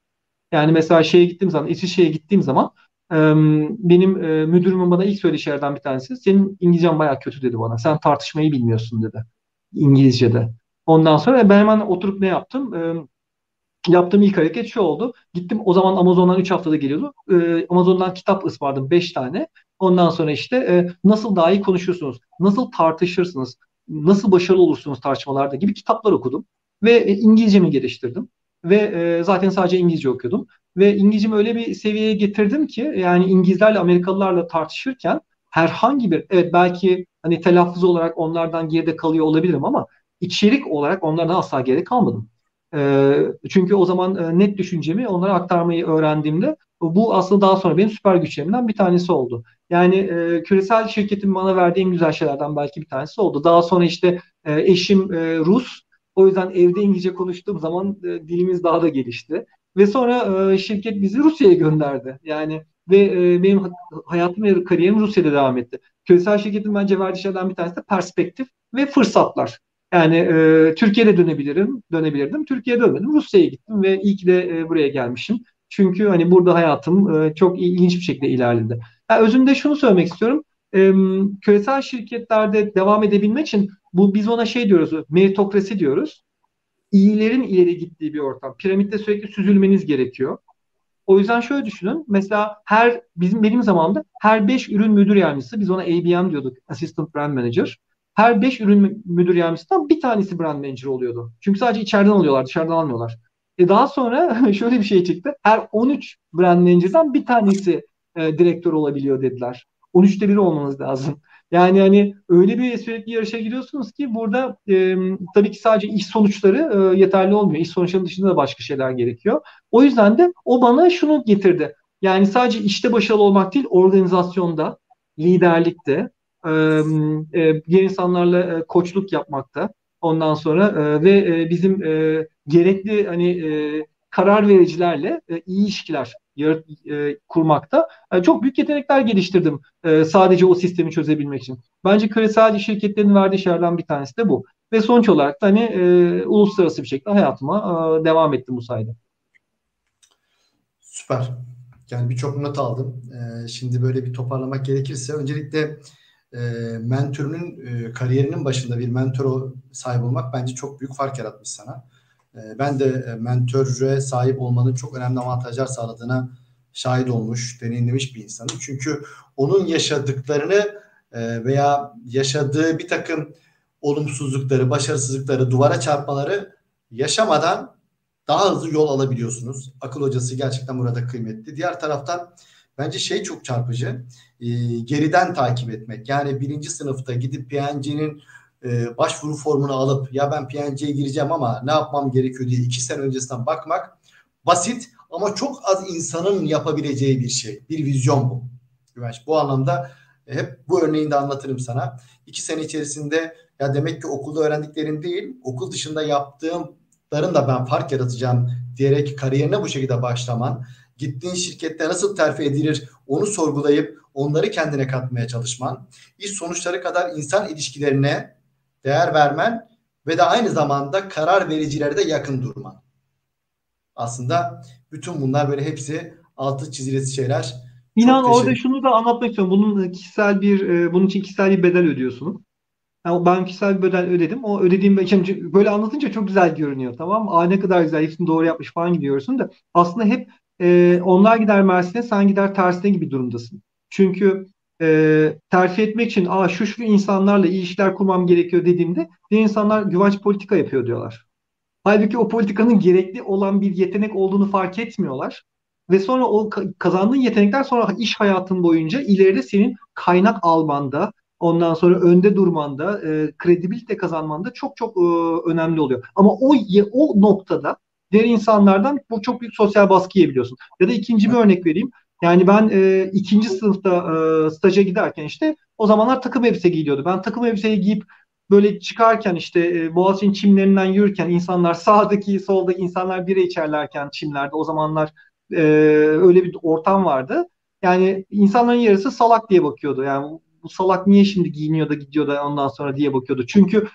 Yani mesela şeye gittiğim zaman, İsviçre'ye gittiğim zaman benim e, müdürümün bana ilk söylediği şeylerden bir tanesi senin İngilizcen bayağı kötü dedi bana. Sen tartışmayı bilmiyorsun dedi. İngilizce'de. Ondan sonra ben hemen oturup ne yaptım? yaptığım ilk hareket şu oldu. Gittim o zaman Amazon'dan 3 haftada geliyordu. Amazon'dan kitap ısmarladım 5 tane. Ondan sonra işte e, nasıl daha iyi konuşursunuz, nasıl tartışırsınız, nasıl başarılı olursunuz tartışmalarda gibi kitaplar okudum. Ve e, İngilizcemi geliştirdim. Ve e, zaten sadece İngilizce okuyordum. Ve İngilizcemi öyle bir seviyeye getirdim ki yani İngilizlerle Amerikalılarla tartışırken herhangi bir evet belki hani telaffuz olarak onlardan geride kalıyor olabilirim ama içerik olarak onlardan asla geride kalmadım. E, çünkü o zaman e, net düşüncemi onlara aktarmayı öğrendiğimde bu aslında daha sonra benim süper güçlerimden bir tanesi oldu. Yani e, küresel şirketin bana verdiği en güzel şeylerden belki bir tanesi oldu. Daha sonra işte e, eşim e, Rus. O yüzden evde İngilizce konuştuğum zaman e, dilimiz daha da gelişti. Ve sonra e, şirket bizi Rusya'ya gönderdi. Yani ve e, benim hayatım ve kariyerim Rusya'da devam etti. Küresel şirketin bence verdiği şeylerden bir tanesi de perspektif ve fırsatlar. Yani e, Türkiye'de dönebilirim, dönebilirdim. Türkiye'ye dönmedim. Rusya'ya gittim ve iyi ki de e, buraya gelmişim. Çünkü hani burada hayatım e, çok ilginç bir şekilde ilerledi. Yani özünde şunu söylemek istiyorum. E, küresel şirketlerde devam edebilmek için bu biz ona şey diyoruz, meritokrasi diyoruz. İyilerin ileri gittiği bir ortam. Piramitte sürekli süzülmeniz gerekiyor. O yüzden şöyle düşünün. Mesela her bizim benim zamanımda her 5 ürün müdür yardımcısı biz ona ABM diyorduk. Assistant Brand Manager. Her 5 ürün müdür yardımcısından bir tanesi brand manager oluyordu. Çünkü sadece içeriden alıyorlar, dışarıdan almıyorlar. E daha sonra [LAUGHS] şöyle bir şey çıktı. Her 13 brand manager'dan bir tanesi e, direktör olabiliyor dediler. 13'te biri olmanız lazım. [LAUGHS] Yani hani öyle bir sürekli yarışa giriyorsunuz ki burada e, tabii ki sadece iş sonuçları e, yeterli olmuyor. İş sonuçlarının dışında da başka şeyler gerekiyor. O yüzden de o bana şunu getirdi. Yani sadece işte başarılı olmak değil, organizasyonda, liderlikte, diğer insanlarla e, koçluk yapmakta. Ondan sonra e, ve e, bizim e, gerekli hani e, karar vericilerle e, iyi ilişkiler e, kurmakta e, çok büyük yetenekler geliştirdim e, sadece o sistemi çözebilmek için. Bence küresel şirketlerin verdiği şeylerden bir tanesi de bu. Ve sonuç olarak da hani e, uluslararası bir şekilde hayatıma e, devam ettim bu sayede. Süper. Yani birçok not aldım. Şimdi böyle bir toparlamak gerekirse öncelikle e, mentörünün e, kariyerinin başında bir mentor sahip olmak bence çok büyük fark yaratmış sana. E, ben de e, mentöre sahip olmanın çok önemli avantajlar sağladığına şahit olmuş, deneyimlemiş bir insanım. Çünkü onun yaşadıklarını e, veya yaşadığı bir takım olumsuzlukları, başarısızlıkları, duvara çarpmaları yaşamadan daha hızlı yol alabiliyorsunuz. Akıl hocası gerçekten burada kıymetli. Diğer taraftan bence şey çok çarpıcı. E, geriden takip etmek. Yani birinci sınıfta gidip PNG'nin e, başvuru formunu alıp ya ben PNG'ye gireceğim ama ne yapmam gerekiyor diye iki sene öncesinden bakmak basit ama çok az insanın yapabileceği bir şey. Bir vizyon bu. Güvenç. Bu anlamda e, hep bu örneğini de anlatırım sana. İki sene içerisinde ya demek ki okulda öğrendiklerim değil, okul dışında yaptığımların da ben fark yaratacağım diyerek kariyerine bu şekilde başlaman, gittiğin şirkette nasıl terfi edilir onu sorgulayıp onları kendine katmaya çalışman, iş sonuçları kadar insan ilişkilerine değer vermen ve de aynı zamanda karar vericilere de yakın durman. Aslında bütün bunlar böyle hepsi altı çizilesi şeyler. İnan orada şunu da anlatmak istiyorum. Bunun kişisel bir e, bunun için kişisel bir bedel ödüyorsunuz. Yani ben kişisel bir bedel ödedim. O ödediğim şimdi böyle anlatınca çok güzel görünüyor tamam mı? Aa ne kadar güzel hepsini doğru yapmış falan gidiyorsun da aslında hep e, onlar gider Mersin'e sen gider tersine gibi durumdasın. Çünkü e, terfi etmek için Aa, şu şu insanlarla iyi işler kurmam gerekiyor dediğimde diğer insanlar güvenç politika yapıyor diyorlar. Halbuki o politikanın gerekli olan bir yetenek olduğunu fark etmiyorlar. Ve sonra o kazandığın yetenekler sonra iş hayatın boyunca ileride senin kaynak almanda, ondan sonra önde durmanda, e, kredibilite kazanmanda çok çok e, önemli oluyor. Ama o o noktada diğer insanlardan bu çok büyük sosyal baskı yiyebiliyorsun. Ya da ikinci bir örnek vereyim. Yani ben e, ikinci sınıfta e, staja giderken işte o zamanlar takım elbise giyiyordu. Ben takım elbiseyi giyip böyle çıkarken işte e, Boğaziçi'nin çimlerinden yürürken insanlar [LAUGHS] sağdaki soldaki insanlar bira içerlerken çimlerde o zamanlar e, öyle bir ortam vardı. Yani insanların yarısı salak diye bakıyordu. Yani bu salak niye şimdi giyiniyor da gidiyor da ondan sonra diye bakıyordu. Çünkü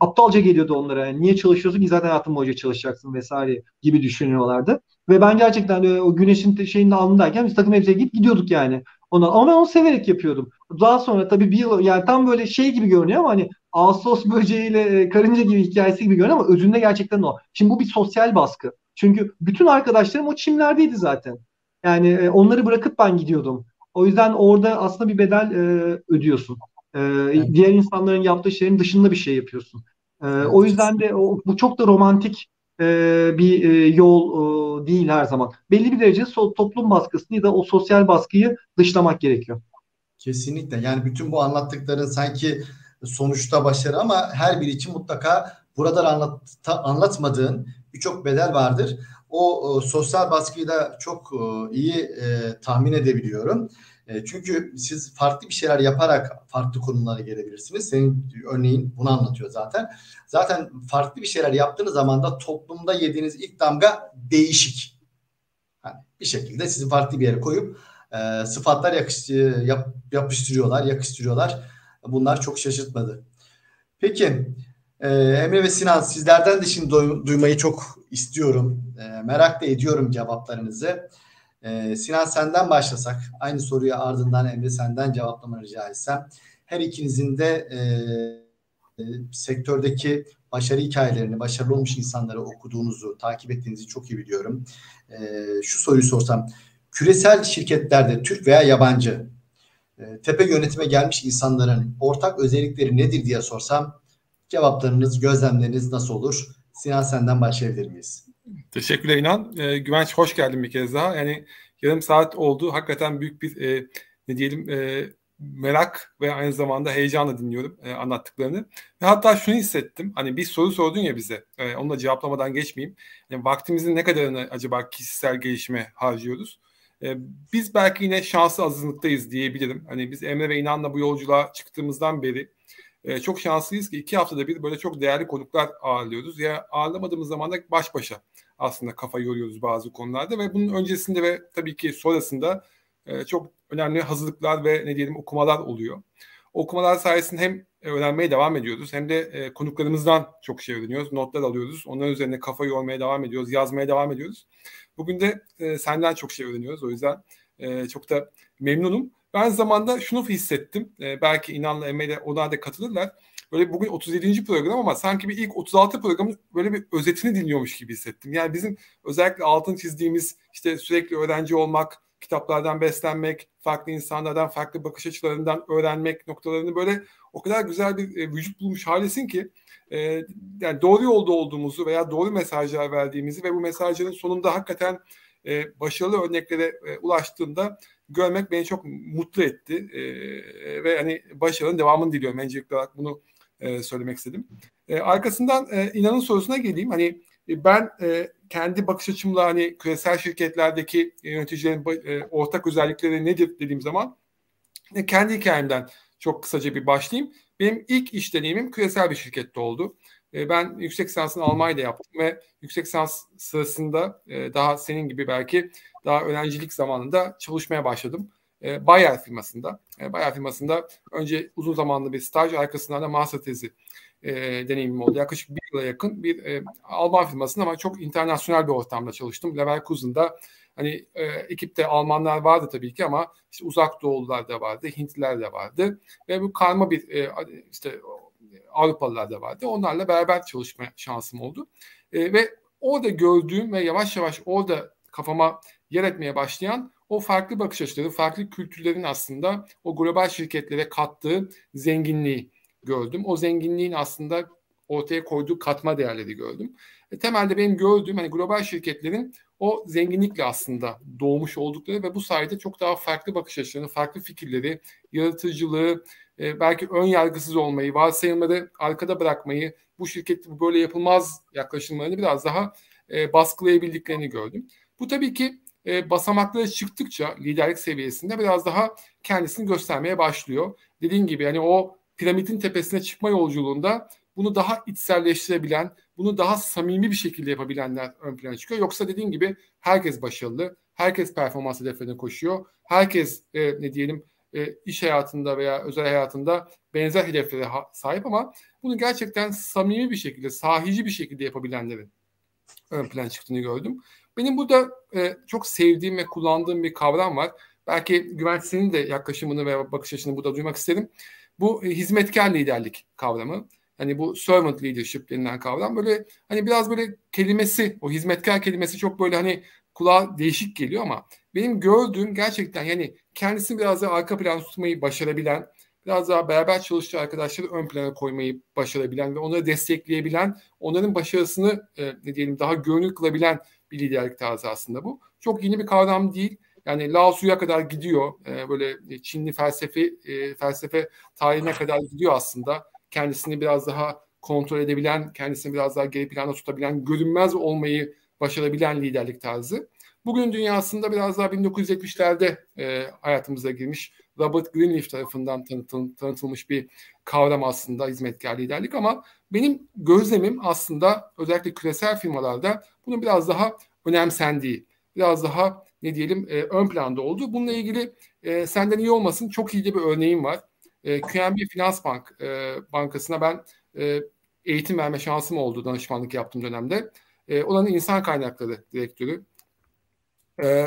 aptalca geliyordu onlara. Yani niye çalışıyorsun ki zaten hayatın boyunca çalışacaksın vesaire gibi düşünüyorlardı. Ve ben gerçekten o güneşin şeyinin alnındayken biz takım elbise giyip gidiyorduk yani. Ona, ama ben onu severek yapıyordum. Daha sonra tabii bir yıl yani tam böyle şey gibi görünüyor ama hani Ağustos böceğiyle e, karınca gibi hikayesi gibi görünüyor ama özünde gerçekten o. Şimdi bu bir sosyal baskı. Çünkü bütün arkadaşlarım o çimlerdeydi zaten. Yani e, onları bırakıp ben gidiyordum. O yüzden orada aslında bir bedel e, ödüyorsun. E, evet. Diğer insanların yaptığı şeylerin dışında bir şey yapıyorsun. E, evet. O yüzden de o, bu çok da romantik e, bir e, yol e, değil her zaman. Belli bir derece so, toplum baskısını ya da o sosyal baskıyı dışlamak gerekiyor. Kesinlikle. Yani bütün bu anlattıkların sanki sonuçta başarı ama her biri için mutlaka burada anlat, anlatmadığın birçok bedel vardır. O e, sosyal baskıyı da çok e, iyi e, tahmin edebiliyorum. E, çünkü siz farklı bir şeyler yaparak farklı konumlara gelebilirsiniz. Senin örneğin bunu anlatıyor zaten. Zaten farklı bir şeyler yaptığınız zaman da toplumda yediğiniz ilk damga değişik. Yani bir şekilde sizi farklı bir yere koyup e, sıfatlar yakış, yap, yapıştırıyorlar, yakıştırıyorlar. Bunlar çok şaşırtmadı. Peki e, Emre ve Sinan sizlerden de şimdi duymayı çok istiyorum. E, merak da ediyorum cevaplarınızı. E, Sinan senden başlasak. Aynı soruyu ardından Emre senden cevaplamanı rica etsem. Her ikinizin de e, e, sektördeki başarı hikayelerini, başarılı olmuş insanları okuduğunuzu, takip ettiğinizi çok iyi biliyorum. E, şu soruyu sorsam. Küresel şirketlerde Türk veya yabancı e, tepe yönetime gelmiş insanların ortak özellikleri nedir diye sorsam cevaplarınız, gözlemleriniz nasıl olur? Sinan senden başlayabilir miyiz? Teşekkürler İnan. E, Güvenç hoş geldin bir kez daha. Yani yarım saat oldu. Hakikaten büyük bir e, ne diyelim e, merak ve aynı zamanda heyecanla dinliyorum e, anlattıklarını. Ve hatta şunu hissettim. Hani bir soru sordun ya bize. E, onu da cevaplamadan geçmeyeyim. Yani vaktimizin ne kadarını acaba kişisel gelişime harcıyoruz? E, biz belki yine şanslı azınlıktayız diyebilirim. Hani biz Emre ve İnan'la bu yolculuğa çıktığımızdan beri e, çok şanslıyız ki iki haftada bir böyle çok değerli konuklar ağırlıyoruz. Ya ağırlamadığımız zaman da baş başa aslında kafa yoruyoruz bazı konularda ve bunun öncesinde ve tabii ki sonrasında e, çok önemli hazırlıklar ve ne diyelim okumalar oluyor. okumalar sayesinde hem öğrenmeye devam ediyoruz hem de e, konuklarımızdan çok şey öğreniyoruz, notlar alıyoruz. Onların üzerine kafa yormaya devam ediyoruz, yazmaya devam ediyoruz. Bugün de e, senden çok şey öğreniyoruz. O yüzden e, çok da memnunum. Ben zamanda şunu hissettim. E, belki İnan'la Emre de ona da katılırlar. Böyle bugün 37. program ama sanki bir ilk 36 programın böyle bir özetini dinliyormuş gibi hissettim. Yani bizim özellikle altın çizdiğimiz işte sürekli öğrenci olmak, kitaplardan beslenmek, farklı insanlardan, farklı bakış açılarından öğrenmek noktalarını böyle o kadar güzel bir e, vücut bulmuş halesin ki e, yani doğru yolda olduğumuzu veya doğru mesajlar verdiğimizi ve bu mesajların sonunda hakikaten e, başarılı örneklere e, ulaştığında görmek beni çok mutlu etti e, ve hani başarının devamını diliyorum öncelikli olarak bunu e, söylemek istedim. E, arkasından e, inanın sorusuna geleyim. Hani e, ben e, kendi bakış açımla hani küresel şirketlerdeki yöneticilerin e, ortak özellikleri nedir dediğim zaman e, kendi hikayemden çok kısaca bir başlayayım. Benim ilk iş deneyimim küresel bir şirkette oldu. E, ben yüksek lisansını Almanya'da yaptım ve yüksek lisans sırasında e, daha senin gibi belki daha öğrencilik zamanında çalışmaya başladım. E, Bayer firmasında. Bayer firmasında önce uzun zamanlı bir staj arkasından da master tezi deneyimim oldu. Yaklaşık bir yıla yakın bir Alman firmasında ama çok internasyonel bir ortamda çalıştım. Leverkusen'da Hani e, ekipte Almanlar vardı tabii ki ama işte uzak doğulular da vardı, Hintliler de vardı ve bu karma bir e, işte Avrupalılar da vardı. Onlarla beraber çalışma şansım oldu. E, ve orada gördüğüm ve yavaş yavaş orada kafama yer etmeye başlayan o farklı bakış açıları, farklı kültürlerin aslında o global şirketlere kattığı zenginliği gördüm. O zenginliğin aslında ortaya koyduğu katma değerleri gördüm. E, temelde benim gördüğüm hani global şirketlerin o zenginlikle aslında doğmuş oldukları ve bu sayede çok daha farklı bakış açılarını, farklı fikirleri, yaratıcılığı, e, belki ön yargısız olmayı, varsayımları arkada bırakmayı, bu şirket böyle yapılmaz yaklaşımlarını biraz daha e, baskılayabildiklerini gördüm. Bu tabii ki e, basamakları çıktıkça liderlik seviyesinde biraz daha kendisini göstermeye başlıyor. Dediğim gibi hani o piramidin tepesine çıkma yolculuğunda bunu daha içselleştirebilen, bunu daha samimi bir şekilde yapabilenler ön plana çıkıyor. Yoksa dediğim gibi herkes başarılı, herkes performans hedeflerine koşuyor, herkes e, ne diyelim e, iş hayatında veya özel hayatında benzer hedeflere ha- sahip ama bunu gerçekten samimi bir şekilde, sahici bir şekilde yapabilenlerin ön plana çıktığını gördüm. Benim burada e, çok sevdiğim ve kullandığım bir kavram var. Belki Güvenç senin de yaklaşımını ve bakış açını burada duymak isterim. Bu e, hizmetkar liderlik kavramı. Hani bu servant leadership denilen kavram böyle hani biraz böyle kelimesi o hizmetkar kelimesi çok böyle hani kulağa değişik geliyor ama benim gördüğüm gerçekten yani kendisini biraz daha arka plan tutmayı başarabilen biraz daha beraber çalıştığı arkadaşları ön plana koymayı başarabilen ve onları destekleyebilen, onların başarısını e, ne diyelim daha görünür kılabilen bir liderlik tarzı aslında bu. Çok yeni bir kavram değil. Yani Lao Tzu'ya kadar gidiyor. E, böyle Çinli felsefe e, felsefe tarihine kadar gidiyor aslında. Kendisini biraz daha kontrol edebilen, kendisini biraz daha geri planda tutabilen, görünmez olmayı başarabilen liderlik tarzı. Bugün dünyasında biraz daha 1970'lerde e, hayatımıza girmiş Robert Greenleaf tarafından tanıtıl, tanıtılmış bir kavram aslında hizmetkar liderlik ama benim gözlemim aslında özellikle küresel firmalarda bunun biraz daha önemsendiği, biraz daha ne diyelim e, ön planda olduğu. Bununla ilgili e, senden iyi olmasın çok iyi bir örneğim var. E, QNB Finans Bank e, Bankası'na ben e, eğitim verme şansım oldu danışmanlık yaptığım dönemde. E, oranın insan kaynakları direktörü. E,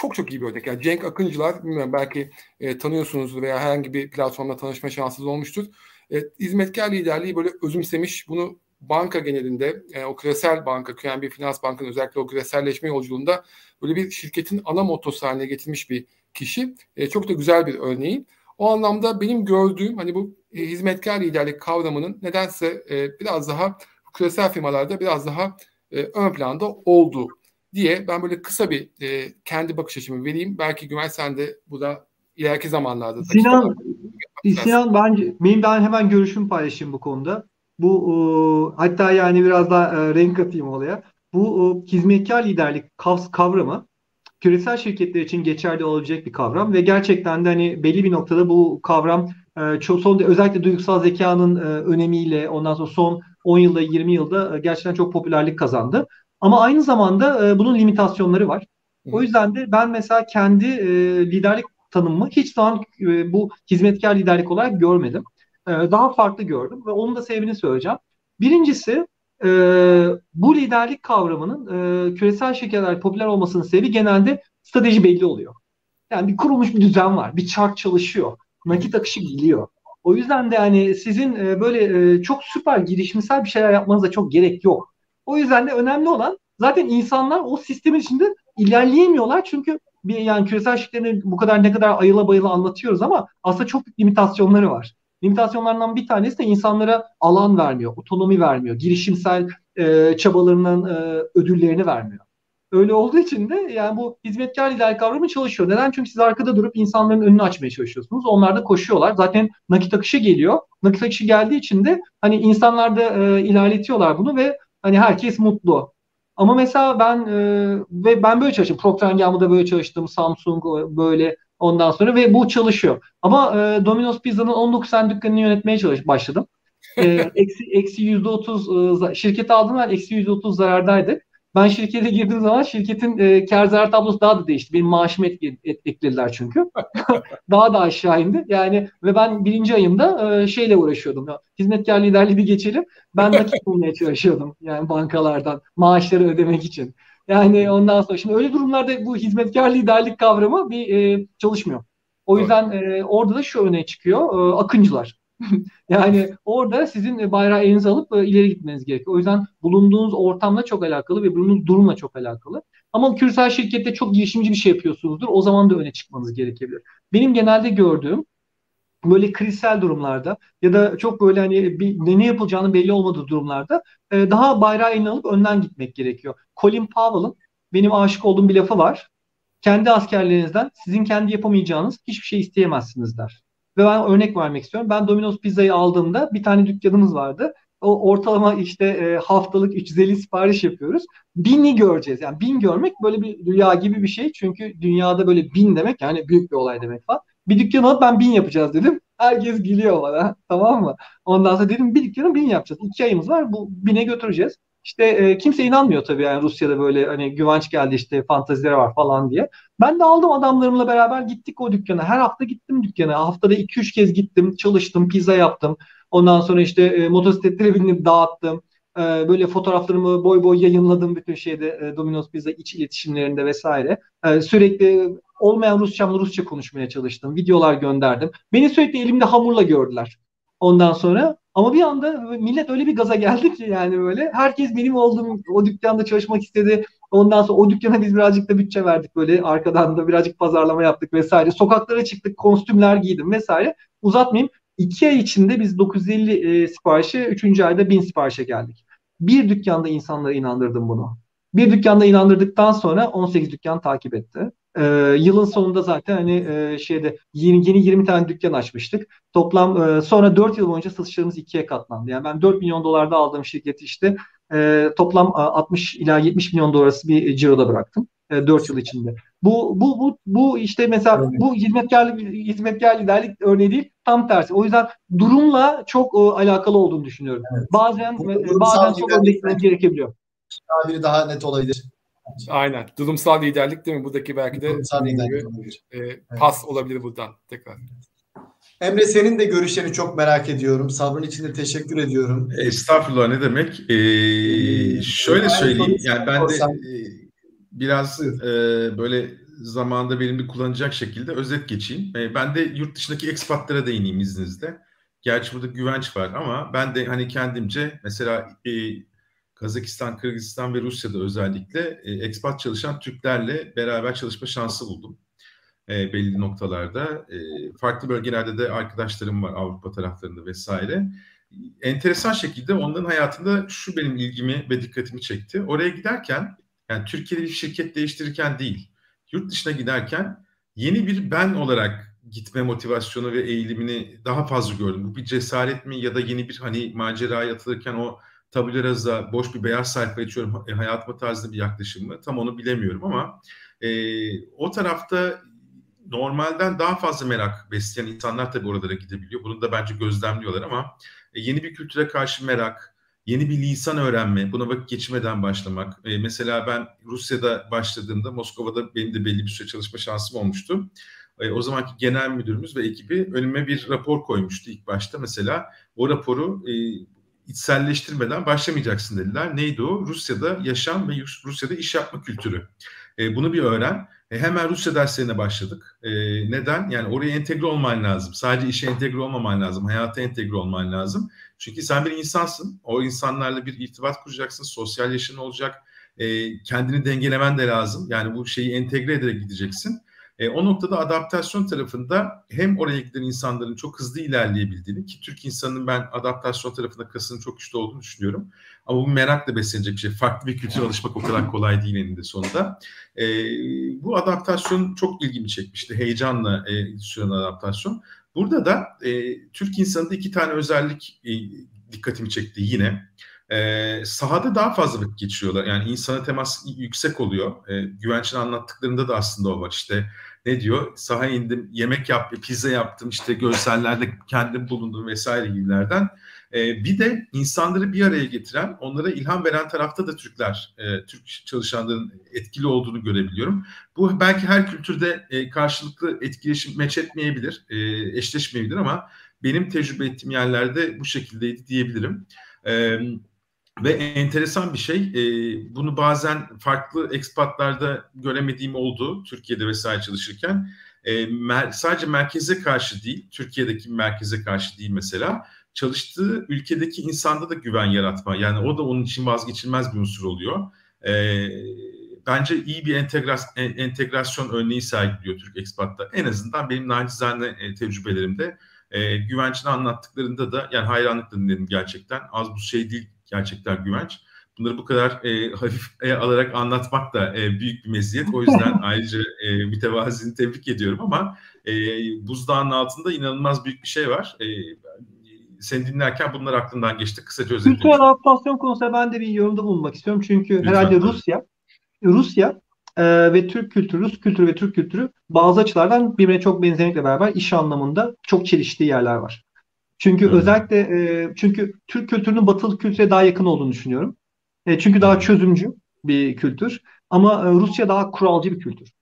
çok çok iyi bir örnek. Yani Cenk Akıncılar, bilmiyorum belki e, tanıyorsunuz veya herhangi bir platformda tanışma şansınız olmuştur. E, hizmetkar liderliği böyle özümsemiş, bunu banka genelinde, e, o küresel banka, QNB Finans Bank'ın özellikle o küreselleşme yolculuğunda böyle bir şirketin ana motosu haline getirmiş bir kişi. E, çok da güzel bir örneği. O anlamda benim gördüğüm hani bu e, hizmetkar liderlik kavramının nedense e, biraz daha küresel firmalarda biraz daha e, ön planda olduğu diye ben böyle kısa bir e, kendi bakış açımı vereyim. Belki Güven sen de bu da ileriki zamanlarda. Sinan, Sinan bence benim ben hemen görüşümü paylaşayım bu konuda. Bu e, hatta yani biraz daha e, renk atayım olaya. Bu e, hizmetkar liderlik kavramı küresel şirketler için geçerli olabilecek bir kavram ve gerçekten de hani belli bir noktada bu kavram e, çok son özellikle duygusal zekanın e, önemiyle ondan sonra son 10 yılda 20 yılda e, gerçekten çok popülerlik kazandı. Ama aynı zamanda e, bunun limitasyonları var. O yüzden de ben mesela kendi e, liderlik tanımımı hiç zaman e, bu hizmetkar liderlik olarak görmedim. E, daha farklı gördüm ve onun da sebebini söyleyeceğim. Birincisi e, bu liderlik kavramının e, küresel şirketler popüler olmasının sebebi genelde strateji belli oluyor. Yani bir kurulmuş bir düzen var, bir çark çalışıyor, nakit akışı geliyor. O yüzden de yani sizin e, böyle e, çok süper girişimsel bir şeyler yapmanıza çok gerek yok. O yüzden de önemli olan zaten insanlar o sistemin içinde ilerleyemiyorlar çünkü bir yani küresel şirketlerin bu kadar ne kadar ayıla bayıla anlatıyoruz ama aslında çok limitasyonları var. Limitasyonlarından bir tanesi de insanlara alan vermiyor, otonomi vermiyor, girişimsel e, çabalarının e, ödüllerini vermiyor. Öyle olduğu için de yani bu hizmetkar lider kavramı çalışıyor. Neden? Çünkü siz arkada durup insanların önünü açmaya çalışıyorsunuz. Onlar da koşuyorlar. Zaten nakit akışı geliyor. Nakit akışı geldiği için de hani insanlar da e, ilerletiyorlar bunu ve hani herkes mutlu. Ama mesela ben e, ve ben böyle çalıştım. Procter Gamble'da böyle çalıştım. Samsung böyle ondan sonra ve bu çalışıyor. Ama e, Domino's Pizza'nın 19 tane dükkanını yönetmeye çalış başladım. e, [LAUGHS] eksi, eksi %30 e, şirketi aldım ben eksi %30 zarardaydık. Ben şirkete girdiğim zaman şirketin e, kar zarar tablosu daha da değişti. Benim maaşımı et, et, eklediler çünkü. [LAUGHS] daha da aşağı indi. Yani ve ben birinci ayımda e, şeyle uğraşıyordum. Ya, hizmetkar liderliği bir geçelim. Ben nakit [LAUGHS] bulmaya çalışıyordum. Yani bankalardan maaşları ödemek için. yani ondan sonra şimdi öyle durumlarda bu hizmetkar liderlik kavramı bir e, çalışmıyor. O yüzden e, orada da şu öne çıkıyor. E, akıncılar. [LAUGHS] yani orada sizin bayrağı elinize alıp e, ileri gitmeniz gerekiyor. O yüzden bulunduğunuz ortamla çok alakalı ve bulunduğunuz durumla çok alakalı. Ama küresel şirkette çok girişimci bir şey yapıyorsunuzdur. O zaman da öne çıkmanız gerekebilir. Benim genelde gördüğüm böyle krizsel durumlarda ya da çok böyle hani bir, ne yapılacağını belli olmadığı durumlarda e, daha bayrağı eline alıp önden gitmek gerekiyor. Colin Powell'ın benim aşık olduğum bir lafı var. Kendi askerlerinizden sizin kendi yapamayacağınız hiçbir şey isteyemezsiniz der. Ve ben örnek vermek istiyorum. Ben Domino's pizzayı aldığımda bir tane dükkanımız vardı. O ortalama işte e, haftalık 350 sipariş yapıyoruz. Bini göreceğiz. Yani bin görmek böyle bir rüya gibi bir şey. Çünkü dünyada böyle bin demek yani büyük bir olay demek falan. Bir dükkan alıp ben bin yapacağız dedim. Herkes gülüyor bana. [LAUGHS] Tamam mı? Ondan sonra dedim bir dükkanı bin yapacağız. İki ayımız var. Bu bine götüreceğiz. İşte e, kimse inanmıyor tabii yani Rusya'da böyle hani güvenç geldi işte fantazileri var falan diye. Ben de aldım adamlarımla beraber gittik o dükkana. Her hafta gittim dükkana. Haftada 2-3 kez gittim, çalıştım, pizza yaptım. Ondan sonra işte e, motosikletlere binip dağıttım. E, böyle fotoğraflarımı boy boy yayınladım bütün şeyde e, Domino's Pizza iç iletişimlerinde vesaire. E, sürekli olmayan Rusçamla Rusça konuşmaya çalıştım. Videolar gönderdim. Beni sürekli elimde hamurla gördüler. Ondan sonra ama bir anda millet öyle bir gaza geldi ki yani böyle herkes benim olduğum o dükkanda çalışmak istedi. Ondan sonra o dükkana biz birazcık da bütçe verdik böyle arkadan da birazcık pazarlama yaptık vesaire. Sokaklara çıktık, kostümler giydim vesaire. Uzatmayayım. İki ay içinde biz 950 e, siparişe, üçüncü ayda 1000 siparişe geldik. Bir dükkanda insanları inandırdım bunu. Bir dükkanda inandırdıktan sonra 18 dükkan takip etti. Ee, yılın sonunda zaten hani e, şeyde yeni, yeni 20 tane dükkan açmıştık. Toplam e, sonra 4 yıl boyunca satışlarımız ikiye katlandı. Yani ben 4 milyon dolarda aldığım şirketi işte e, toplam 60 ila 70 milyon dolarası bir ciroda bıraktım. E, 4 yıl içinde. Bu bu bu bu işte mesela evet. bu hizmetkar hizmetkar liderlik örneği değil tam tersi. O yüzden durumla çok o, alakalı olduğunu düşünüyorum. Evet. Bazen bu, e, bazen çok gerekebiliyor. Tabiri daha net olabilir. Aynen. Durumsal liderlik değil mi? Buradaki belki de Durumsal liderlik olabilir. E, pas evet. olabilir buradan tekrar. Emre senin de görüşlerini çok merak ediyorum. Sabrın için de teşekkür ediyorum. Estağfurullah ne demek? Ee, şöyle söyleyeyim. Yani ben de e, biraz e, böyle zamanda benim de kullanacak şekilde özet geçeyim. E, ben de yurt dışındaki ekspatlara değineyim izninizle. Gerçi burada güvenç var ama ben de hani kendimce mesela e, Kazakistan, Kırgızistan ve Rusya'da özellikle e, ekspat çalışan Türklerle beraber çalışma şansı buldum. E, belli noktalarda. E, farklı bölgelerde de arkadaşlarım var Avrupa taraflarında vesaire. Enteresan şekilde onların hayatında şu benim ilgimi ve dikkatimi çekti. Oraya giderken yani Türkiye'de bir şirket değiştirirken değil, yurt dışına giderken yeni bir ben olarak gitme motivasyonu ve eğilimini daha fazla gördüm. Bu bir cesaret mi ya da yeni bir hani maceraya atılırken o tabula rasa, boş bir beyaz sayfa açıyorum, e, hayatıma tarzında bir yaklaşım mı? Tam onu bilemiyorum ama e, o tarafta normalden daha fazla merak besleyen insanlar tabii oralara gidebiliyor. Bunu da bence gözlemliyorlar ama e, yeni bir kültüre karşı merak, yeni bir lisan öğrenme, buna vakit geçirmeden başlamak. E, mesela ben Rusya'da başladığımda Moskova'da benim de belli bir süre çalışma şansım olmuştu. E, o zamanki genel müdürümüz ve ekibi önüme bir rapor koymuştu ilk başta. Mesela o raporu e, içselleştirmeden başlamayacaksın dediler. Neydi o? Rusya'da yaşam ve Rusya'da iş yapma kültürü. E, bunu bir öğren. E, hemen Rusya derslerine başladık. E, neden? Yani oraya entegre olman lazım. Sadece işe entegre olmaman lazım. Hayata entegre olman lazım. Çünkü sen bir insansın. O insanlarla bir irtibat kuracaksın. Sosyal yaşın olacak. E, kendini dengelemen de lazım. Yani bu şeyi entegre ederek gideceksin. E, o noktada adaptasyon tarafında hem oraya giden insanların çok hızlı ilerleyebildiğini ki Türk insanının ben adaptasyon tarafında kasının çok güçlü olduğunu düşünüyorum. Ama bu merakla beslenecek bir şey. Farklı bir kültüre alışmak o kadar kolay değil eninde sonunda. E, bu adaptasyon çok ilgimi çekmişti. Heyecanla e, süren adaptasyon. Burada da e, Türk insanında iki tane özellik e, dikkatimi çekti yine. E, sahada daha fazla vakit geçiriyorlar. Yani insana temas yüksek oluyor. E, Güvenç'in anlattıklarında da aslında o var. İşte ne diyor? Saha indim, yemek yaptım, pizza yaptım, işte görsellerde kendim bulundum vesaire gibilerden. E, bir de insanları bir araya getiren, onlara ilham veren tarafta da Türkler, e, Türk çalışanların etkili olduğunu görebiliyorum. Bu belki her kültürde e, karşılıklı etkileşim meç etmeyebilir, e, eşleşmeyebilir ama benim tecrübe ettiğim yerlerde bu şekildeydi diyebilirim. Evet ve enteresan bir şey, e, bunu bazen farklı ekspatlarda göremediğim oldu Türkiye'de vesaire çalışırken. E, mer- sadece merkeze karşı değil, Türkiye'deki merkeze karşı değil mesela, çalıştığı ülkedeki insanda da güven yaratma. Yani o da onun için vazgeçilmez bir unsur oluyor. E, bence iyi bir entegrasyon, entegrasyon örneği sergiliyor Türk Ekspat'ta. En azından benim nacizane e, tecrübelerimde e, güvençini anlattıklarında da yani hayranlıkla dinledim gerçekten. Az bu şey değil gerçekten güvenç. Bunları bu kadar e, [LAUGHS] hafif e, alarak anlatmak da e, büyük bir meziyet. O yüzden [LAUGHS] ayrıca e, mütevazini tebrik ediyorum ama e, buzdağının altında inanılmaz büyük bir şey var. E, seni dinlerken bunlar aklımdan geçti. Kısaca özetledim. Kültürel adaptasyon konusunda ben de bir yorumda bulunmak istiyorum. Çünkü Lütfen. herhalde Rusya Rusya e, ve Türk kültürü, Rus kültürü ve Türk kültürü bazı açılardan birbirine çok benzemekle beraber iş anlamında çok çeliştiği yerler var. Çünkü hmm. özellikle e, çünkü Türk kültürünün Batılı kültüre daha yakın olduğunu düşünüyorum. E, çünkü daha çözümcü bir kültür ama e, Rusya daha kuralcı bir kültür.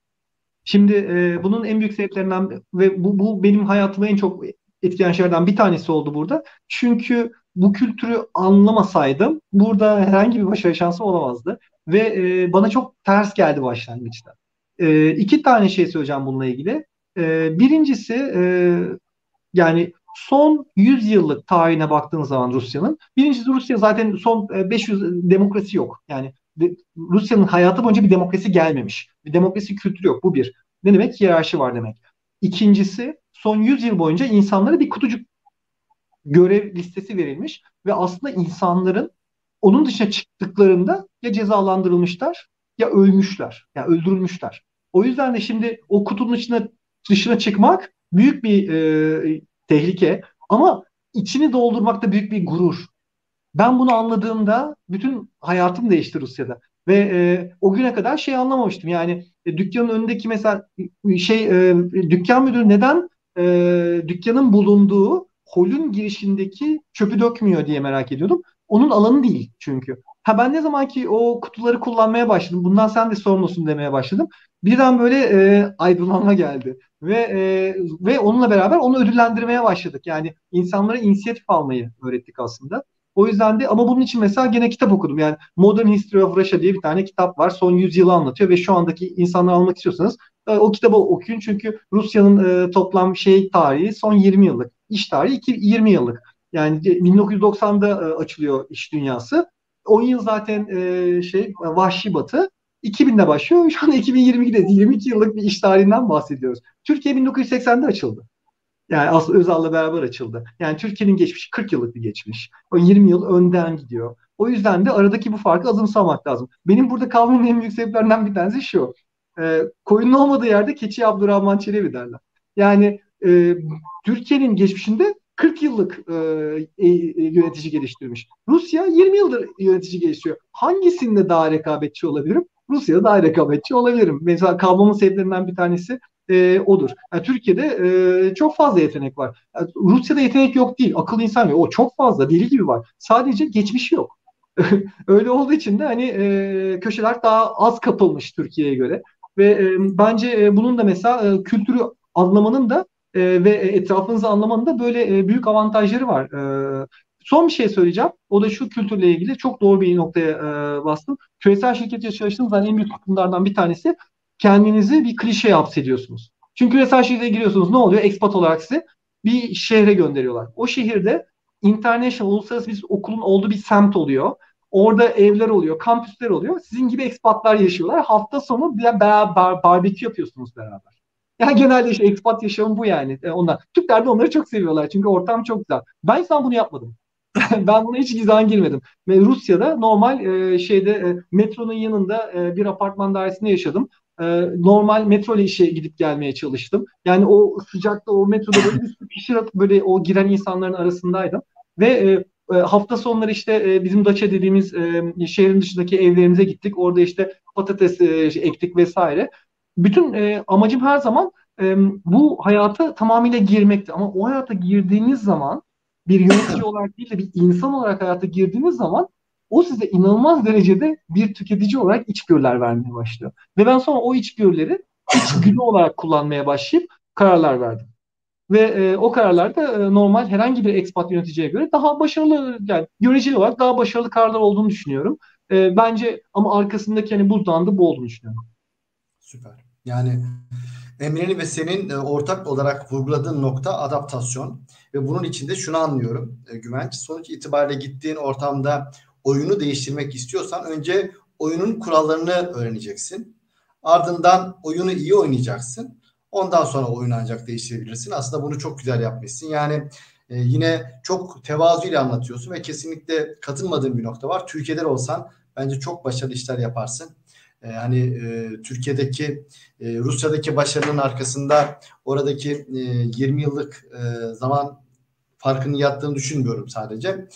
Şimdi e, bunun en büyük sebeplerinden ve bu, bu benim hayatımı en çok etkileyen şeylerden bir tanesi oldu burada. Çünkü bu kültürü anlamasaydım burada herhangi bir başarı şansı olamazdı. Ve e, bana çok ters geldi başlangıçta. E, iki tane şey söyleyeceğim bununla ilgili. E, birincisi e, yani son 100 yıllık tarihine baktığınız zaman Rusya'nın birincisi Rusya zaten son 500 demokrasi yok. Yani Rusya'nın hayatı boyunca bir demokrasi gelmemiş. Bir demokrasi kültürü yok. Bu bir. Ne demek? Hiyerarşi var demek. İkincisi son 100 yıl boyunca insanlara bir kutucuk görev listesi verilmiş ve aslında insanların onun dışına çıktıklarında ya cezalandırılmışlar ya ölmüşler. Ya yani öldürülmüşler. O yüzden de şimdi o kutunun içine dışına çıkmak büyük bir e, tehlike ama içini doldurmak da büyük bir gurur. Ben bunu anladığımda bütün hayatım değişti Rusya'da. Ve e, o güne kadar şey anlamamıştım. Yani e, dükkanın önündeki mesela şey e, dükkan müdürü neden e, dükkanın bulunduğu holün girişindeki çöpü dökmüyor diye merak ediyordum. Onun alanı değil çünkü. Ha ben ne zaman ki o kutuları kullanmaya başladım. Bundan sen de sorumlusun demeye başladım. Birden böyle e, aydınlanma geldi. Ve e, ve onunla beraber onu ödüllendirmeye başladık. Yani insanlara inisiyatif almayı öğrettik aslında. O yüzden de ama bunun için mesela gene kitap okudum. Yani Modern History of Russia diye bir tane kitap var. Son 100 yılı anlatıyor ve şu andaki insanları almak istiyorsanız e, o kitabı okuyun. Çünkü Rusya'nın e, toplam şey tarihi son 20 yıllık. iş tarihi 20 yıllık. Yani 1990'da e, açılıyor iş dünyası. 10 yıl zaten e, şey vahşi batı. 2000'de başlıyor. Şu an 2022'de 22 yıllık bir iş tarihinden bahsediyoruz. Türkiye 1980'de açıldı. Yani aslında Özal'la beraber açıldı. Yani Türkiye'nin geçmişi 40 yıllık bir geçmiş. O 20 yıl önden gidiyor. O yüzden de aradaki bu farkı azımsamak lazım. Benim burada kalmamın en büyük sebeplerinden bir tanesi şu. E, koyunun olmadığı yerde keçi Abdurrahman Çelebi derler. Yani e, Türkiye'nin geçmişinde 40 yıllık e, e, yönetici geliştirmiş. Rusya 20 yıldır yönetici geliştiriyor. Hangisinde daha rekabetçi olabilirim? Rusya'da daha rekabetçi olabilirim. Mesela kalmamın sebeplerinden bir tanesi e, odur. Yani Türkiye'de e, çok fazla yetenek var. Yani Rusya'da yetenek yok değil. Akıl insan yok. O çok fazla. Deli gibi var. Sadece geçmiş yok. [LAUGHS] Öyle olduğu için de hani e, köşeler daha az kapılmış Türkiye'ye göre. Ve e, bence e, bunun da mesela e, kültürü anlamanın da e, ve etrafınızı anlamanın da böyle e, büyük avantajları var. E, son bir şey söyleyeceğim. O da şu kültürle ilgili çok doğru bir noktaya e, bastım. Küresel şirkette çalıştığınız en büyük sıkıntılardan bir tanesi kendinizi bir klişeye hapsediyorsunuz. Çünkü küresel şirkete giriyorsunuz ne oluyor? Expat olarak size bir şehre gönderiyorlar. O şehirde international, uluslararası bir okulun olduğu bir semt oluyor. Orada evler oluyor, kampüsler oluyor. Sizin gibi ekspatlar yaşıyorlar. Hafta sonu beraber barbekü yapıyorsunuz beraber. Yani genelde işte expat yaşamı bu yani. E, onlar. Türkler de onları çok seviyorlar çünkü ortam çok güzel. Ben insan bunu yapmadım. [LAUGHS] ben buna hiç gizan girmedim. Ve Rusya'da normal e, şeyde e, metronun yanında e, bir apartman dairesinde yaşadım. E, normal metro ile işe gidip gelmeye çalıştım. Yani o sıcakta o metroda böyle bir sürü kişi böyle o giren insanların arasındaydım. Ve e, e hafta sonları işte e, bizim Daça dediğimiz e, şehrin dışındaki evlerimize gittik. Orada işte patates ektik vesaire bütün amacım her zaman bu hayata tamamıyla girmekti. Ama o hayata girdiğiniz zaman bir yönetici olarak değil de bir insan olarak hayata girdiğiniz zaman o size inanılmaz derecede bir tüketici olarak içgörüler vermeye başlıyor. Ve ben sonra o içgörüleri içgüdü olarak kullanmaya başlayıp kararlar verdim. ve e, o kararlar da e, normal herhangi bir expat yöneticiye göre daha başarılı yani göreceli olarak daha başarılı kararlar olduğunu düşünüyorum. E, bence ama arkasındaki hani buzdağında bu olduğunu düşünüyorum. Süper. Yani Emre'nin ve senin e, ortak olarak vurguladığın nokta adaptasyon ve bunun içinde şunu anlıyorum e, Güvenç. Sonuç itibariyle gittiğin ortamda oyunu değiştirmek istiyorsan önce oyunun kurallarını öğreneceksin. Ardından oyunu iyi oynayacaksın. Ondan sonra oyunu ancak değiştirebilirsin. Aslında bunu çok güzel yapmışsın. Yani e, yine çok tevazuyla anlatıyorsun ve kesinlikle katılmadığım bir nokta var. Türkiye'de olsan bence çok başarılı işler yaparsın. E, hani e, Türkiye'deki e, Rusya'daki başarının arkasında oradaki e, 20 yıllık e, zaman farkını yattığını düşünmüyorum sadece.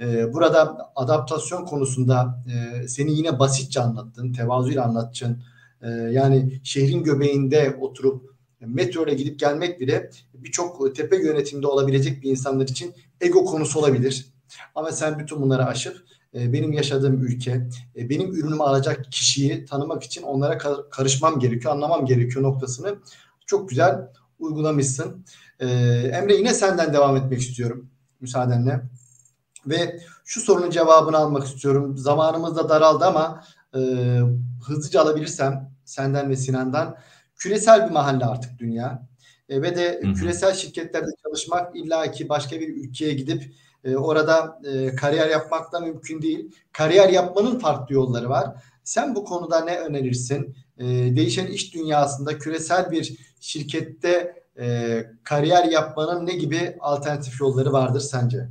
E, burada adaptasyon konusunda e, seni yine basitçe anlattın, tevazuyla anlattın. E, yani şehrin göbeğinde oturup metro ile gidip gelmek bile birçok tepe yönetimde olabilecek bir insanlar için ego konusu olabilir. Ama sen bütün bunları aşıp e, benim yaşadığım ülke, e, benim ürünümü alacak kişiyi tanımak için onlara karışmam gerekiyor, anlamam gerekiyor noktasını çok güzel uygulamışsın. E, Emre yine senden devam etmek istiyorum müsaadenle. Ve şu sorunun cevabını almak istiyorum. Zamanımız da daraldı ama e, hızlıca alabilirsem senden ve Sinan'dan küresel bir mahalle artık dünya. E, ve de Hı-hı. küresel şirketlerde çalışmak illa ki başka bir ülkeye gidip e, orada e, kariyer yapmak da mümkün değil. Kariyer yapmanın farklı yolları var. Sen bu konuda ne önerirsin? E, değişen iş dünyasında küresel bir şirkette e, kariyer yapmanın ne gibi alternatif yolları vardır sence?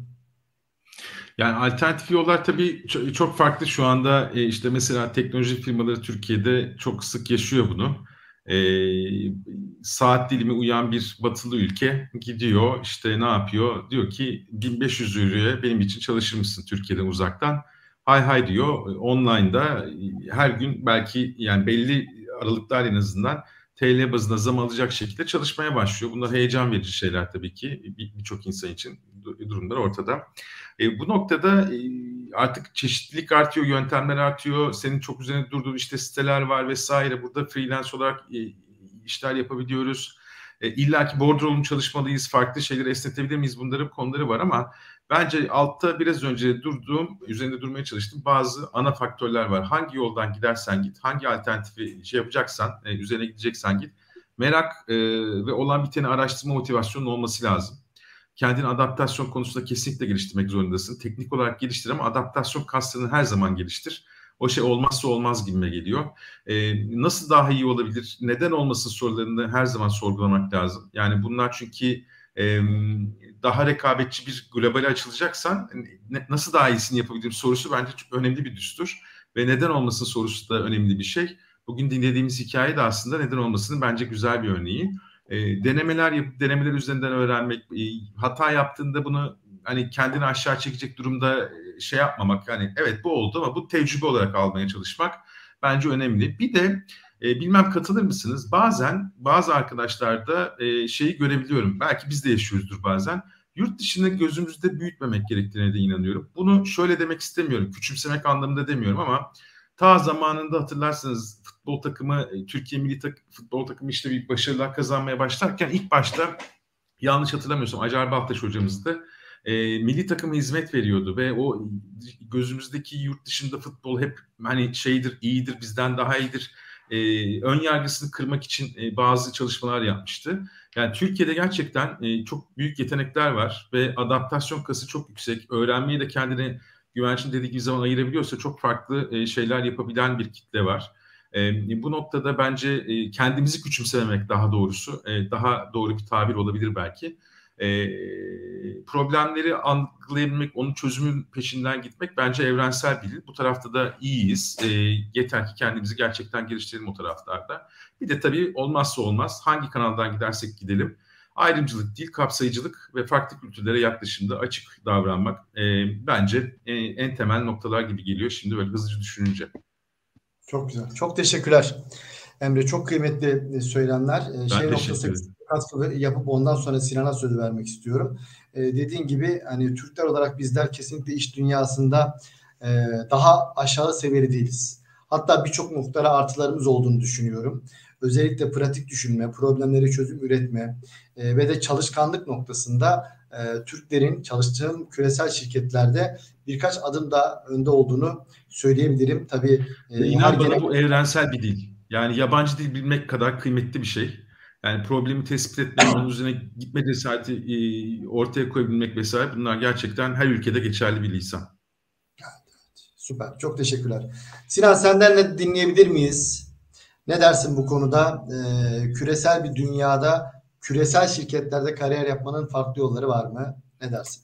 Yani alternatif yollar tabii çok farklı şu anda. E, işte mesela teknoloji firmaları Türkiye'de çok sık yaşıyor bunu e, saat dilimi uyan bir batılı ülke gidiyor işte ne yapıyor diyor ki 1500 euroya benim için çalışır mısın Türkiye'den uzaktan hay hay diyor online'da her gün belki yani belli aralıklar en azından TL bazında zam alacak şekilde çalışmaya başlıyor. Bunlar heyecan verici şeyler tabii ki birçok bir insan için durumlar ortada. E, bu noktada e, artık çeşitlilik artıyor, yöntemler artıyor. Senin çok üzerine durduğun işte siteler var vesaire. Burada freelance olarak e, işler yapabiliyoruz. E, İlla ki boardroom çalışmalıyız, farklı şeyleri esnetebilir miyiz? Bunların konuları var ama bence altta biraz önce durduğum, üzerinde durmaya çalıştım bazı ana faktörler var. Hangi yoldan gidersen git, hangi alternatifi şey yapacaksan, e, üzerine gideceksen git. Merak e, ve olan biteni araştırma motivasyonun olması lazım kendini adaptasyon konusunda kesinlikle geliştirmek zorundasın. Teknik olarak geliştir ama adaptasyon kaslarını her zaman geliştir. O şey olmazsa olmaz gibime geliyor. Ee, nasıl daha iyi olabilir? Neden olmasın sorularını her zaman sorgulamak lazım. Yani bunlar çünkü e, daha rekabetçi bir globale açılacaksan nasıl daha iyisini yapabilirim sorusu bence çok önemli bir düstur. Ve neden olmasın sorusu da önemli bir şey. Bugün dinlediğimiz hikaye de aslında neden olmasının bence güzel bir örneği e, denemeler yapıp denemeler üzerinden öğrenmek, e, hata yaptığında bunu hani kendini aşağı çekecek durumda e, şey yapmamak. Yani evet bu oldu ama bu tecrübe olarak almaya çalışmak bence önemli. Bir de e, bilmem katılır mısınız? Bazen bazı arkadaşlarda e, şeyi görebiliyorum. Belki biz de yaşıyoruzdur bazen. Yurt dışını gözümüzde büyütmemek gerektiğine de inanıyorum. Bunu şöyle demek istemiyorum. Küçümsemek anlamında demiyorum ama ta zamanında hatırlarsınız futbol takımı, e, Türkiye milli tak futbol takımı işte bir başarılar kazanmaya başlarken ilk başta yanlış hatırlamıyorsam Acar Baltaş hocamız da e, milli takıma hizmet veriyordu ve o gözümüzdeki yurt dışında futbol hep hani şeydir, iyidir, bizden daha iyidir. E, ön yargısını kırmak için e, bazı çalışmalar yapmıştı. Yani Türkiye'de gerçekten e, çok büyük yetenekler var ve adaptasyon kası çok yüksek. Öğrenmeyi de kendini güvençin dediği gibi zaman ayırabiliyorsa çok farklı e, şeyler yapabilen bir kitle var. E, bu noktada bence e, kendimizi küçümsememek daha doğrusu e, daha doğru bir tabir olabilir belki. E, problemleri algılayabilmek, onun çözümün peşinden gitmek bence evrensel bir Bu tarafta da iyiyiz. E, yeter ki kendimizi gerçekten geliştirelim o taraflarda. Bir de tabii olmazsa olmaz hangi kanaldan gidersek gidelim ayrımcılık değil, kapsayıcılık ve farklı kültürlere yaklaşımda açık davranmak e, bence e, en temel noktalar gibi geliyor şimdi böyle hızlıca düşününce. Çok güzel. Çok teşekkürler. Emre çok kıymetli söylemler. Ben şey noktası katkı yapıp ondan sonra Sinan'a söz vermek istiyorum. Ee, dediğin gibi hani Türkler olarak bizler kesinlikle iş dünyasında e, daha aşağı seviyede değiliz. Hatta birçok noktada artılarımız olduğunu düşünüyorum. özellikle pratik düşünme, problemleri çözüm üretme e, ve de çalışkanlık noktasında e, Türklerin çalıştığım küresel şirketlerde birkaç adım daha önde olduğunu söyleyebilirim. Tabii e, İnan bana gene... bu evrensel bir dil. Yani yabancı dil bilmek kadar kıymetli bir şey. Yani problemi tespit etmek, onun [COUGHS] üzerine gitme cesareti e, ortaya koyabilmek vesaire bunlar gerçekten her ülkede geçerli bir lisan. Süper. Çok teşekkürler. Sinan senden ne dinleyebilir miyiz? Ne dersin bu konuda? Ee, küresel bir dünyada küresel şirketlerde kariyer yapmanın farklı yolları var mı? Ne dersin?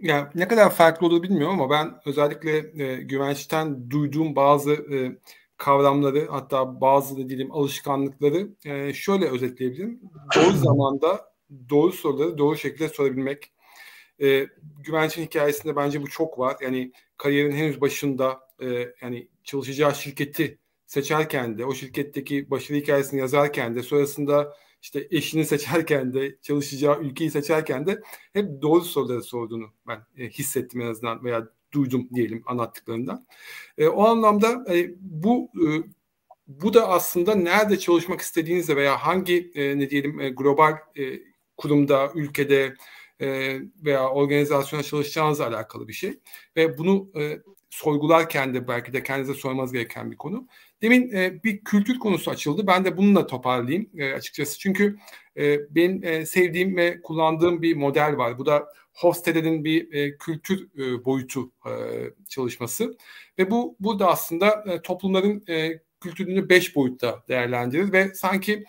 Ya ne kadar farklı olur bilmiyorum ama ben özellikle e, güvençten duyduğum bazı e, kavramları hatta bazı da diyelim alışkanlıkları e, şöyle özetleyebilirim. Doğru [CLEARS THROAT] zamanda doğru soruları doğru şekilde sorabilmek. E, güvençin hikayesinde bence bu çok var. Yani kariyerin henüz başında e, yani çalışacağı şirketi seçerken de o şirketteki başarı hikayesini yazarken de sonrasında işte eşini seçerken de çalışacağı ülkeyi seçerken de hep doğru soruları sorduğunu ben e, hissettim en azından veya duydum diyelim anlattıklarından. E, o anlamda e, bu e, bu da aslında nerede çalışmak istediğinizle veya hangi e, ne diyelim e, global e, kurumda, ülkede e, veya organizasyona çalışacağınızla alakalı bir şey. Ve bunu e, sorgularken de belki de kendinize sormanız gereken bir konu. Demin e, bir kültür konusu açıldı. Ben de bununla toparlayayım e, açıkçası. Çünkü e, benim sevdiğim ve kullandığım bir model var. Bu da Hofstede'nin bir e, kültür e, boyutu e, çalışması. Ve bu burada aslında e, toplumların kültürünü beş boyutta değerlendirir ve sanki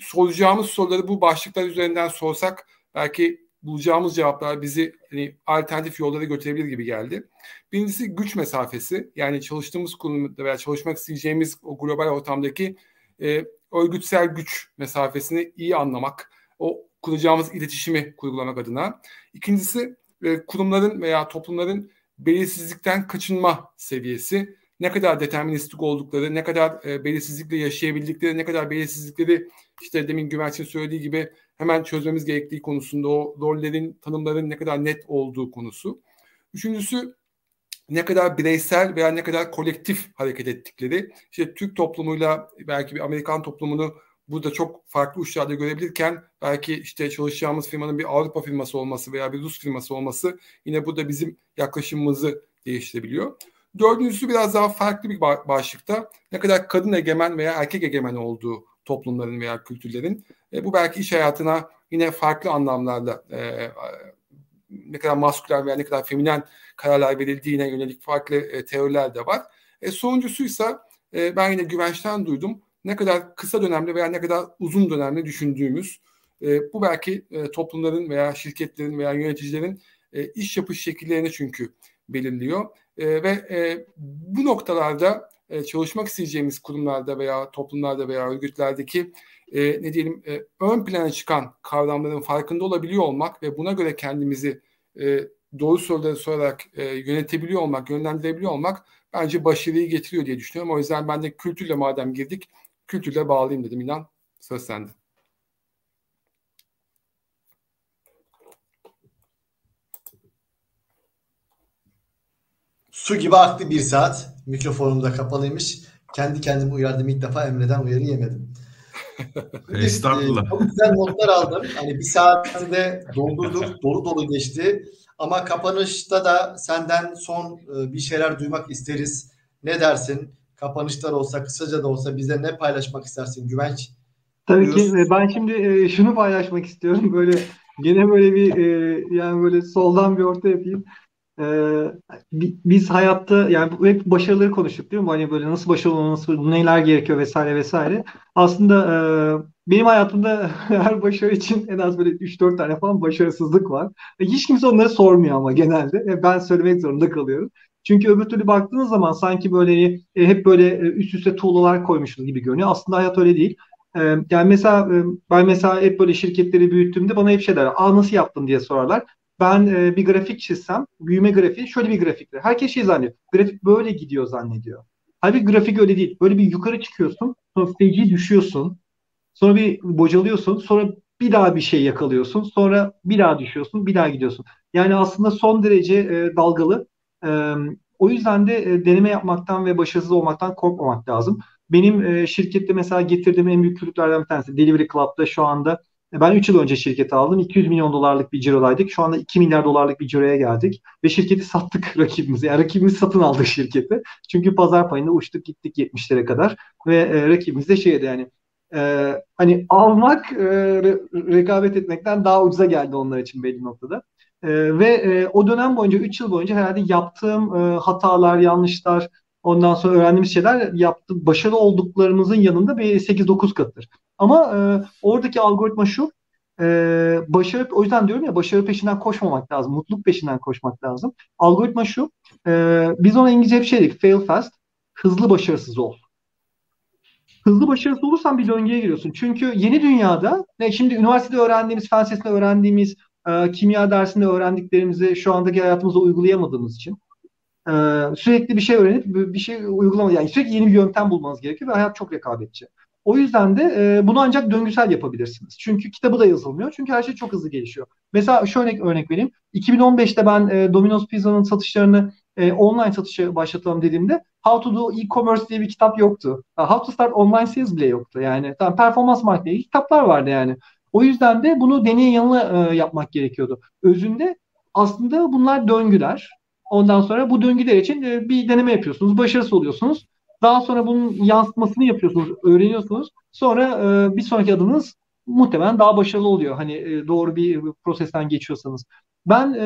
soracağımız soruları bu başlıklar üzerinden sorsak belki bulacağımız cevaplar bizi hani, alternatif yollara götürebilir gibi geldi. Birincisi güç mesafesi. Yani çalıştığımız kurumda veya çalışmak isteyeceğimiz o global ortamdaki e, örgütsel güç mesafesini iyi anlamak. O kuracağımız iletişimi kurgulamak adına. İkincisi e, kurumların veya toplumların belirsizlikten kaçınma seviyesi. Ne kadar deterministik oldukları, ne kadar e, belirsizlikle yaşayabildikleri, ne kadar belirsizlikleri işte demin Güvenç'in söylediği gibi hemen çözmemiz gerektiği konusunda o rollerin, tanımların ne kadar net olduğu konusu. Üçüncüsü ne kadar bireysel veya ne kadar kolektif hareket ettikleri. İşte Türk toplumuyla belki bir Amerikan toplumunu burada çok farklı uçlarda görebilirken belki işte çalışacağımız firmanın bir Avrupa firması olması veya bir Rus firması olması yine burada bizim yaklaşımımızı değiştirebiliyor. Dördüncüsü biraz daha farklı bir başlıkta ne kadar kadın egemen veya erkek egemen olduğu toplumların veya kültürlerin. E, bu belki iş hayatına yine farklı anlamlarla e, ne kadar maskülen veya ne kadar feminen kararlar verildiğine yönelik farklı e, teoriler de var. E, sonuncusuysa e, ben yine güvençten duydum. Ne kadar kısa dönemli veya ne kadar uzun dönemli düşündüğümüz e, bu belki e, toplumların veya şirketlerin veya yöneticilerin e, iş yapış şekillerini çünkü belirliyor. E, ve e, bu noktalarda e, çalışmak isteyeceğimiz kurumlarda veya toplumlarda veya örgütlerdeki e, ne diyelim e, ön plana çıkan kavramların farkında olabiliyor olmak ve buna göre kendimizi e, doğru soruları sorarak e, yönetebiliyor olmak, yönlendirebiliyor olmak bence başarıyı getiriyor diye düşünüyorum. O yüzden ben de kültürle madem girdik, kültürle bağlayayım dedim inan. Söz sende. Su gibi aktı bir saat. Mikrofonum da kapalıymış. Kendi kendimi uyardım. ilk defa Emre'den uyarı yemedim. [LAUGHS] Estağfurullah. Çok güzel notlar aldım. Hani bir saatinde doldurduk. Dolu dolu geçti. Ama kapanışta da senden son e, bir şeyler duymak isteriz. Ne dersin? Kapanışlar olsa kısaca da olsa bize ne paylaşmak istersin Güvenç? Tabii Buyur. ki ben şimdi e, şunu paylaşmak istiyorum. Böyle gene böyle bir e, yani böyle soldan bir orta yapayım. Ee, biz hayatta yani hep başarıları konuştuk değil mi? Hani böyle nasıl başarılı olması, neler gerekiyor vesaire vesaire. Aslında e, benim hayatımda [LAUGHS] her başarı için en az böyle 3-4 tane falan başarısızlık var. E, hiç kimse onları sormuyor ama genelde. E, ben söylemek zorunda kalıyorum. Çünkü öbür türlü baktığınız zaman sanki böyle e, hep böyle e, üst üste tuğlalar koymuşuz gibi görünüyor. Aslında hayat öyle değil. E, yani mesela e, ben mesela hep böyle şirketleri büyüttüğümde bana hep şey der. Aa nasıl yaptın diye sorarlar ben e, bir grafik çizsem, büyüme grafiği şöyle bir grafiktir. Herkes şey zannediyor. Grafik böyle gidiyor zannediyor. Halbuki grafik öyle değil. Böyle bir yukarı çıkıyorsun, sonra feci düşüyorsun, sonra bir bocalıyorsun, sonra bir daha bir şey yakalıyorsun, sonra bir daha düşüyorsun, bir daha gidiyorsun. Yani aslında son derece e, dalgalı. E, o yüzden de e, deneme yapmaktan ve başarısız olmaktan korkmamak lazım. benim e, şirkette mesela getirdiğim en büyük kültürlerden bir tanesi Delivery Club'da şu anda ben 3 yıl önce şirketi aldım. 200 milyon dolarlık bir cirodaydık. Şu anda 2 milyar dolarlık bir ciroya geldik. Ve şirketi sattık [LAUGHS] rakibimize. Yani rakibimiz satın aldı şirketi. Çünkü pazar payında uçtuk gittik 70'lere kadar. Ve e, rakibimiz de şeydi yani e, hani almak e, rekabet etmekten daha ucuza geldi onlar için belli noktada. E, ve e, o dönem boyunca 3 yıl boyunca herhalde yaptığım e, hatalar, yanlışlar, ondan sonra öğrendiğimiz şeyler yaptı, başarılı olduklarımızın yanında bir 8-9 katıdır. Ama e, oradaki algoritma şu, e, başarı, o yüzden diyorum ya başarı peşinden koşmamak lazım, mutluluk peşinden koşmak lazım. Algoritma şu, e, biz ona İngilizce hep şey dedik, fail fast, hızlı başarısız ol hızlı başarısız olursan bir döngüye giriyorsun. Çünkü yeni dünyada ne şimdi üniversitede öğrendiğimiz, fen lisesinde öğrendiğimiz, e, kimya dersinde öğrendiklerimizi şu andaki hayatımızda uygulayamadığımız için e, sürekli bir şey öğrenip bir şey uygulama yani sürekli yeni bir yöntem bulmanız gerekiyor ve hayat çok rekabetçi. O yüzden de e, bunu ancak döngüsel yapabilirsiniz. Çünkü kitabı da yazılmıyor. Çünkü her şey çok hızlı gelişiyor. Mesela şöyle örnek vereyim. 2015'te ben e, Domino's Pizza'nın satışlarını e, online satışa başlatalım dediğimde How to do e-commerce diye bir kitap yoktu. How to start online sales bile yoktu. Yani tam performans marketingi kitaplar vardı yani. O yüzden de bunu deney yanıla e, yapmak gerekiyordu. Özünde aslında bunlar döngüler. Ondan sonra bu döngüler için e, bir deneme yapıyorsunuz. Başarısız oluyorsunuz. Daha sonra bunun yansıtmasını yapıyorsunuz, öğreniyorsunuz. Sonra e, bir sonraki adımınız muhtemelen daha başarılı oluyor. Hani e, doğru bir prosesten geçiyorsanız. Ben e,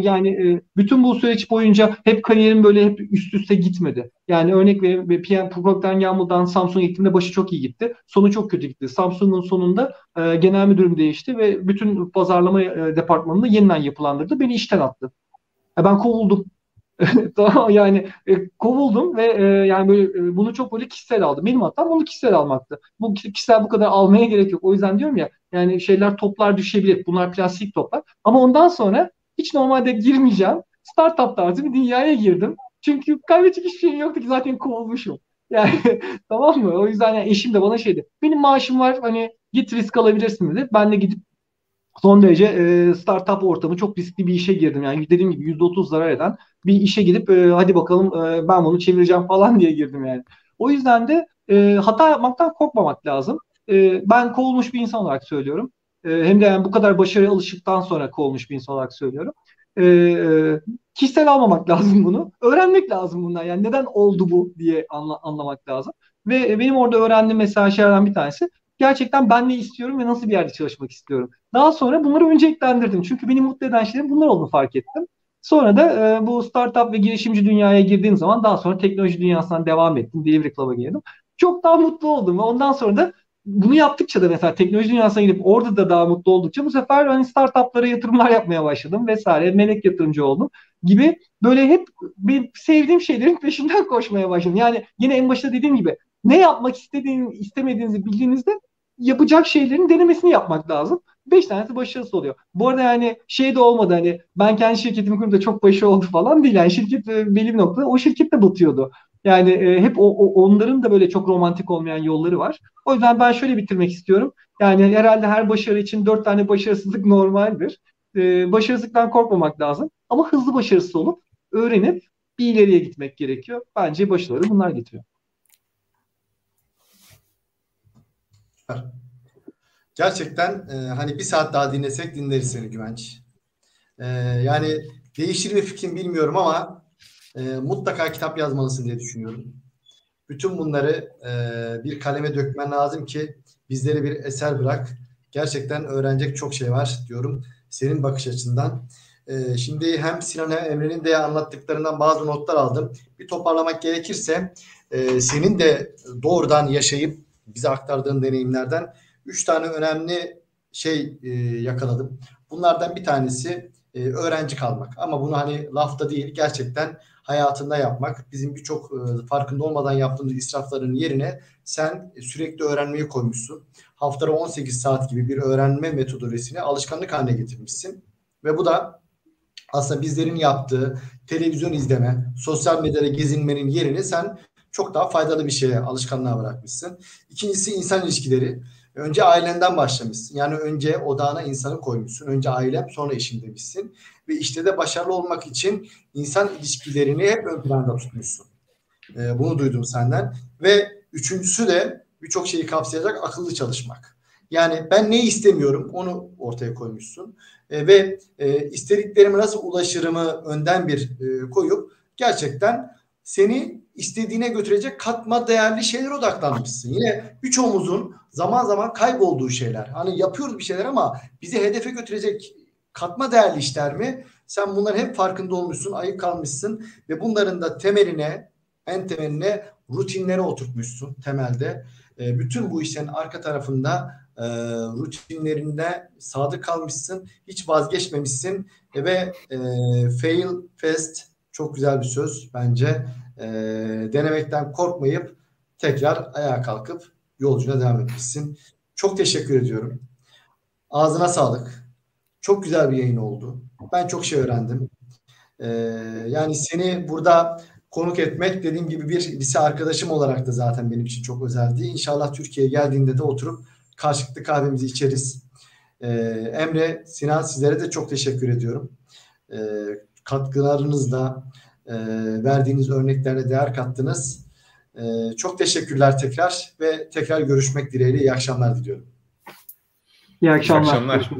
yani e, bütün bu süreç boyunca hep kariyerim böyle hep üst üste gitmedi. Yani örnek vereyim PM Procter Gamble'dan Samsung'a gittiğimde başı çok iyi gitti. Sonu çok kötü gitti. Samsung'un sonunda e, genel müdürüm değişti ve bütün pazarlama e, departmanını yeniden yapılandırdı. Beni işten attı. E, ben kovuldum. [LAUGHS] tamam yani e, kovuldum ve e, yani böyle e, bunu çok böyle kişisel aldım. Benim hatam bunu kişisel almaktı. Bu kişisel bu kadar almaya gerek yok. O yüzden diyorum ya yani şeyler toplar düşebilir. Bunlar plastik toplar. Ama ondan sonra hiç normalde girmeyeceğim. Startup tarzı bir dünyaya girdim. Çünkü kaybedecek hiçbir şeyim yoktu ki zaten kovulmuşum. [LAUGHS] Yani tamam mı? O yüzden yani eşim de bana şeydi. Benim maaşım var hani git risk alabilirsin dedi. Ben de gidip son derece e, startup ortamı çok riskli bir işe girdim. Yani dediğim gibi %30 zarar eden bir işe gidip e, hadi bakalım e, ben bunu çevireceğim [LAUGHS] falan diye girdim yani. O yüzden de e, hata yapmaktan korkmamak lazım. E, ben kovulmuş bir insan olarak söylüyorum. E, hem de yani bu kadar başarıya alışıktan sonra kovulmuş bir insan olarak söylüyorum. E, e, kişisel almamak [LAUGHS] lazım bunu. Öğrenmek lazım bundan. Yani neden oldu bu diye anla, anlamak lazım. Ve benim orada öğrendiğim mesela şeylerden bir tanesi gerçekten ben ne istiyorum ve nasıl bir yerde çalışmak istiyorum. Daha sonra bunları önceliklendirdim. Çünkü beni mutlu eden şeylerin bunlar olduğunu fark ettim. Sonra da e, bu startup ve girişimci dünyaya girdiğim zaman daha sonra teknoloji dünyasından devam ettim. Delivery Club'a girdim. Çok daha mutlu oldum ve ondan sonra da bunu yaptıkça da mesela teknoloji dünyasına gidip orada da daha mutlu oldukça bu sefer hani startuplara yatırımlar yapmaya başladım vesaire. Melek yatırımcı oldum gibi böyle hep bir sevdiğim şeylerin peşinden koşmaya başladım. Yani yine en başta dediğim gibi ne yapmak istediğini, istemediğinizi bildiğinizde yapacak şeylerin denemesini yapmak lazım. Beş tanesi başarısız oluyor. Bu arada yani şey de olmadı hani ben kendi şirketimi kurup da çok başarılı oldu falan değil. Yani şirket e, belli bir noktada o şirket de batıyordu. Yani e, hep o, o, onların da böyle çok romantik olmayan yolları var. O yüzden ben şöyle bitirmek istiyorum. Yani herhalde her başarı için dört tane başarısızlık normaldir. E, başarısızlıktan korkmamak lazım. Ama hızlı başarısız olup öğrenip bir ileriye gitmek gerekiyor. Bence başarıları bunlar getiriyor. Gerçekten e, hani bir saat daha dinlesek dinleriz seni Güvenç. E, yani değişir mi fikrim bilmiyorum ama e, mutlaka kitap yazmalısın diye düşünüyorum. Bütün bunları e, bir kaleme dökmen lazım ki bizlere bir eser bırak. Gerçekten öğrenecek çok şey var diyorum senin bakış açından. E, şimdi hem Sinan hem Emre'nin de anlattıklarından bazı notlar aldım. Bir toparlamak gerekirse e, senin de doğrudan yaşayıp bize aktardığın deneyimlerden üç tane önemli şey e, yakaladım. Bunlardan bir tanesi e, öğrenci kalmak. Ama bunu hani lafta değil gerçekten hayatında yapmak. Bizim birçok e, farkında olmadan yaptığımız israfların yerine sen sürekli öğrenmeyi koymuşsun. Haftada 18 saat gibi bir öğrenme metodolojisini alışkanlık haline getirmişsin. Ve bu da aslında bizlerin yaptığı televizyon izleme, sosyal medyada gezinmenin yerini sen çok daha faydalı bir şeye alışkanlığa bırakmışsın. İkincisi insan ilişkileri. Önce ailenden başlamışsın. Yani önce odağına insanı koymuşsun. Önce ailem sonra eşim demişsin. Ve işte de başarılı olmak için insan ilişkilerini hep ön planda tutmuşsun. Ee, bunu duydum senden. Ve üçüncüsü de birçok şeyi kapsayacak akıllı çalışmak. Yani ben ne istemiyorum onu ortaya koymuşsun. E, ve e, istediklerime nasıl ulaşırımı önden bir e, koyup gerçekten seni istediğine götürecek katma değerli şeyler odaklanmışsın. Yine birçoğumuzun zaman zaman kaybolduğu şeyler. Hani yapıyoruz bir şeyler ama bizi hedefe götürecek katma değerli işler mi? Sen bunların hep farkında olmuşsun, ayık kalmışsın ve bunların da temeline, en temeline rutinlere oturtmuşsun temelde. E, bütün bu işlerin arka tarafında e, rutinlerinde sadık kalmışsın, hiç vazgeçmemişsin ve e, fail fast çok güzel bir söz bence. E, denemekten korkmayıp tekrar ayağa kalkıp yolcuna devam etmişsin. Çok teşekkür ediyorum. Ağzına sağlık. Çok güzel bir yayın oldu. Ben çok şey öğrendim. Ee, yani seni burada konuk etmek dediğim gibi bir lise arkadaşım olarak da zaten benim için çok özeldi. İnşallah Türkiye'ye geldiğinde de oturup karşılıklı kahvemizi içeriz. Ee, Emre, Sinan sizlere de çok teşekkür ediyorum. Ee, katkılarınızla, e, verdiğiniz örneklerle değer kattınız. Ee, çok teşekkürler tekrar ve tekrar görüşmek dileğiyle iyi akşamlar diliyorum. İyi akşamlar. İyi akşamlar.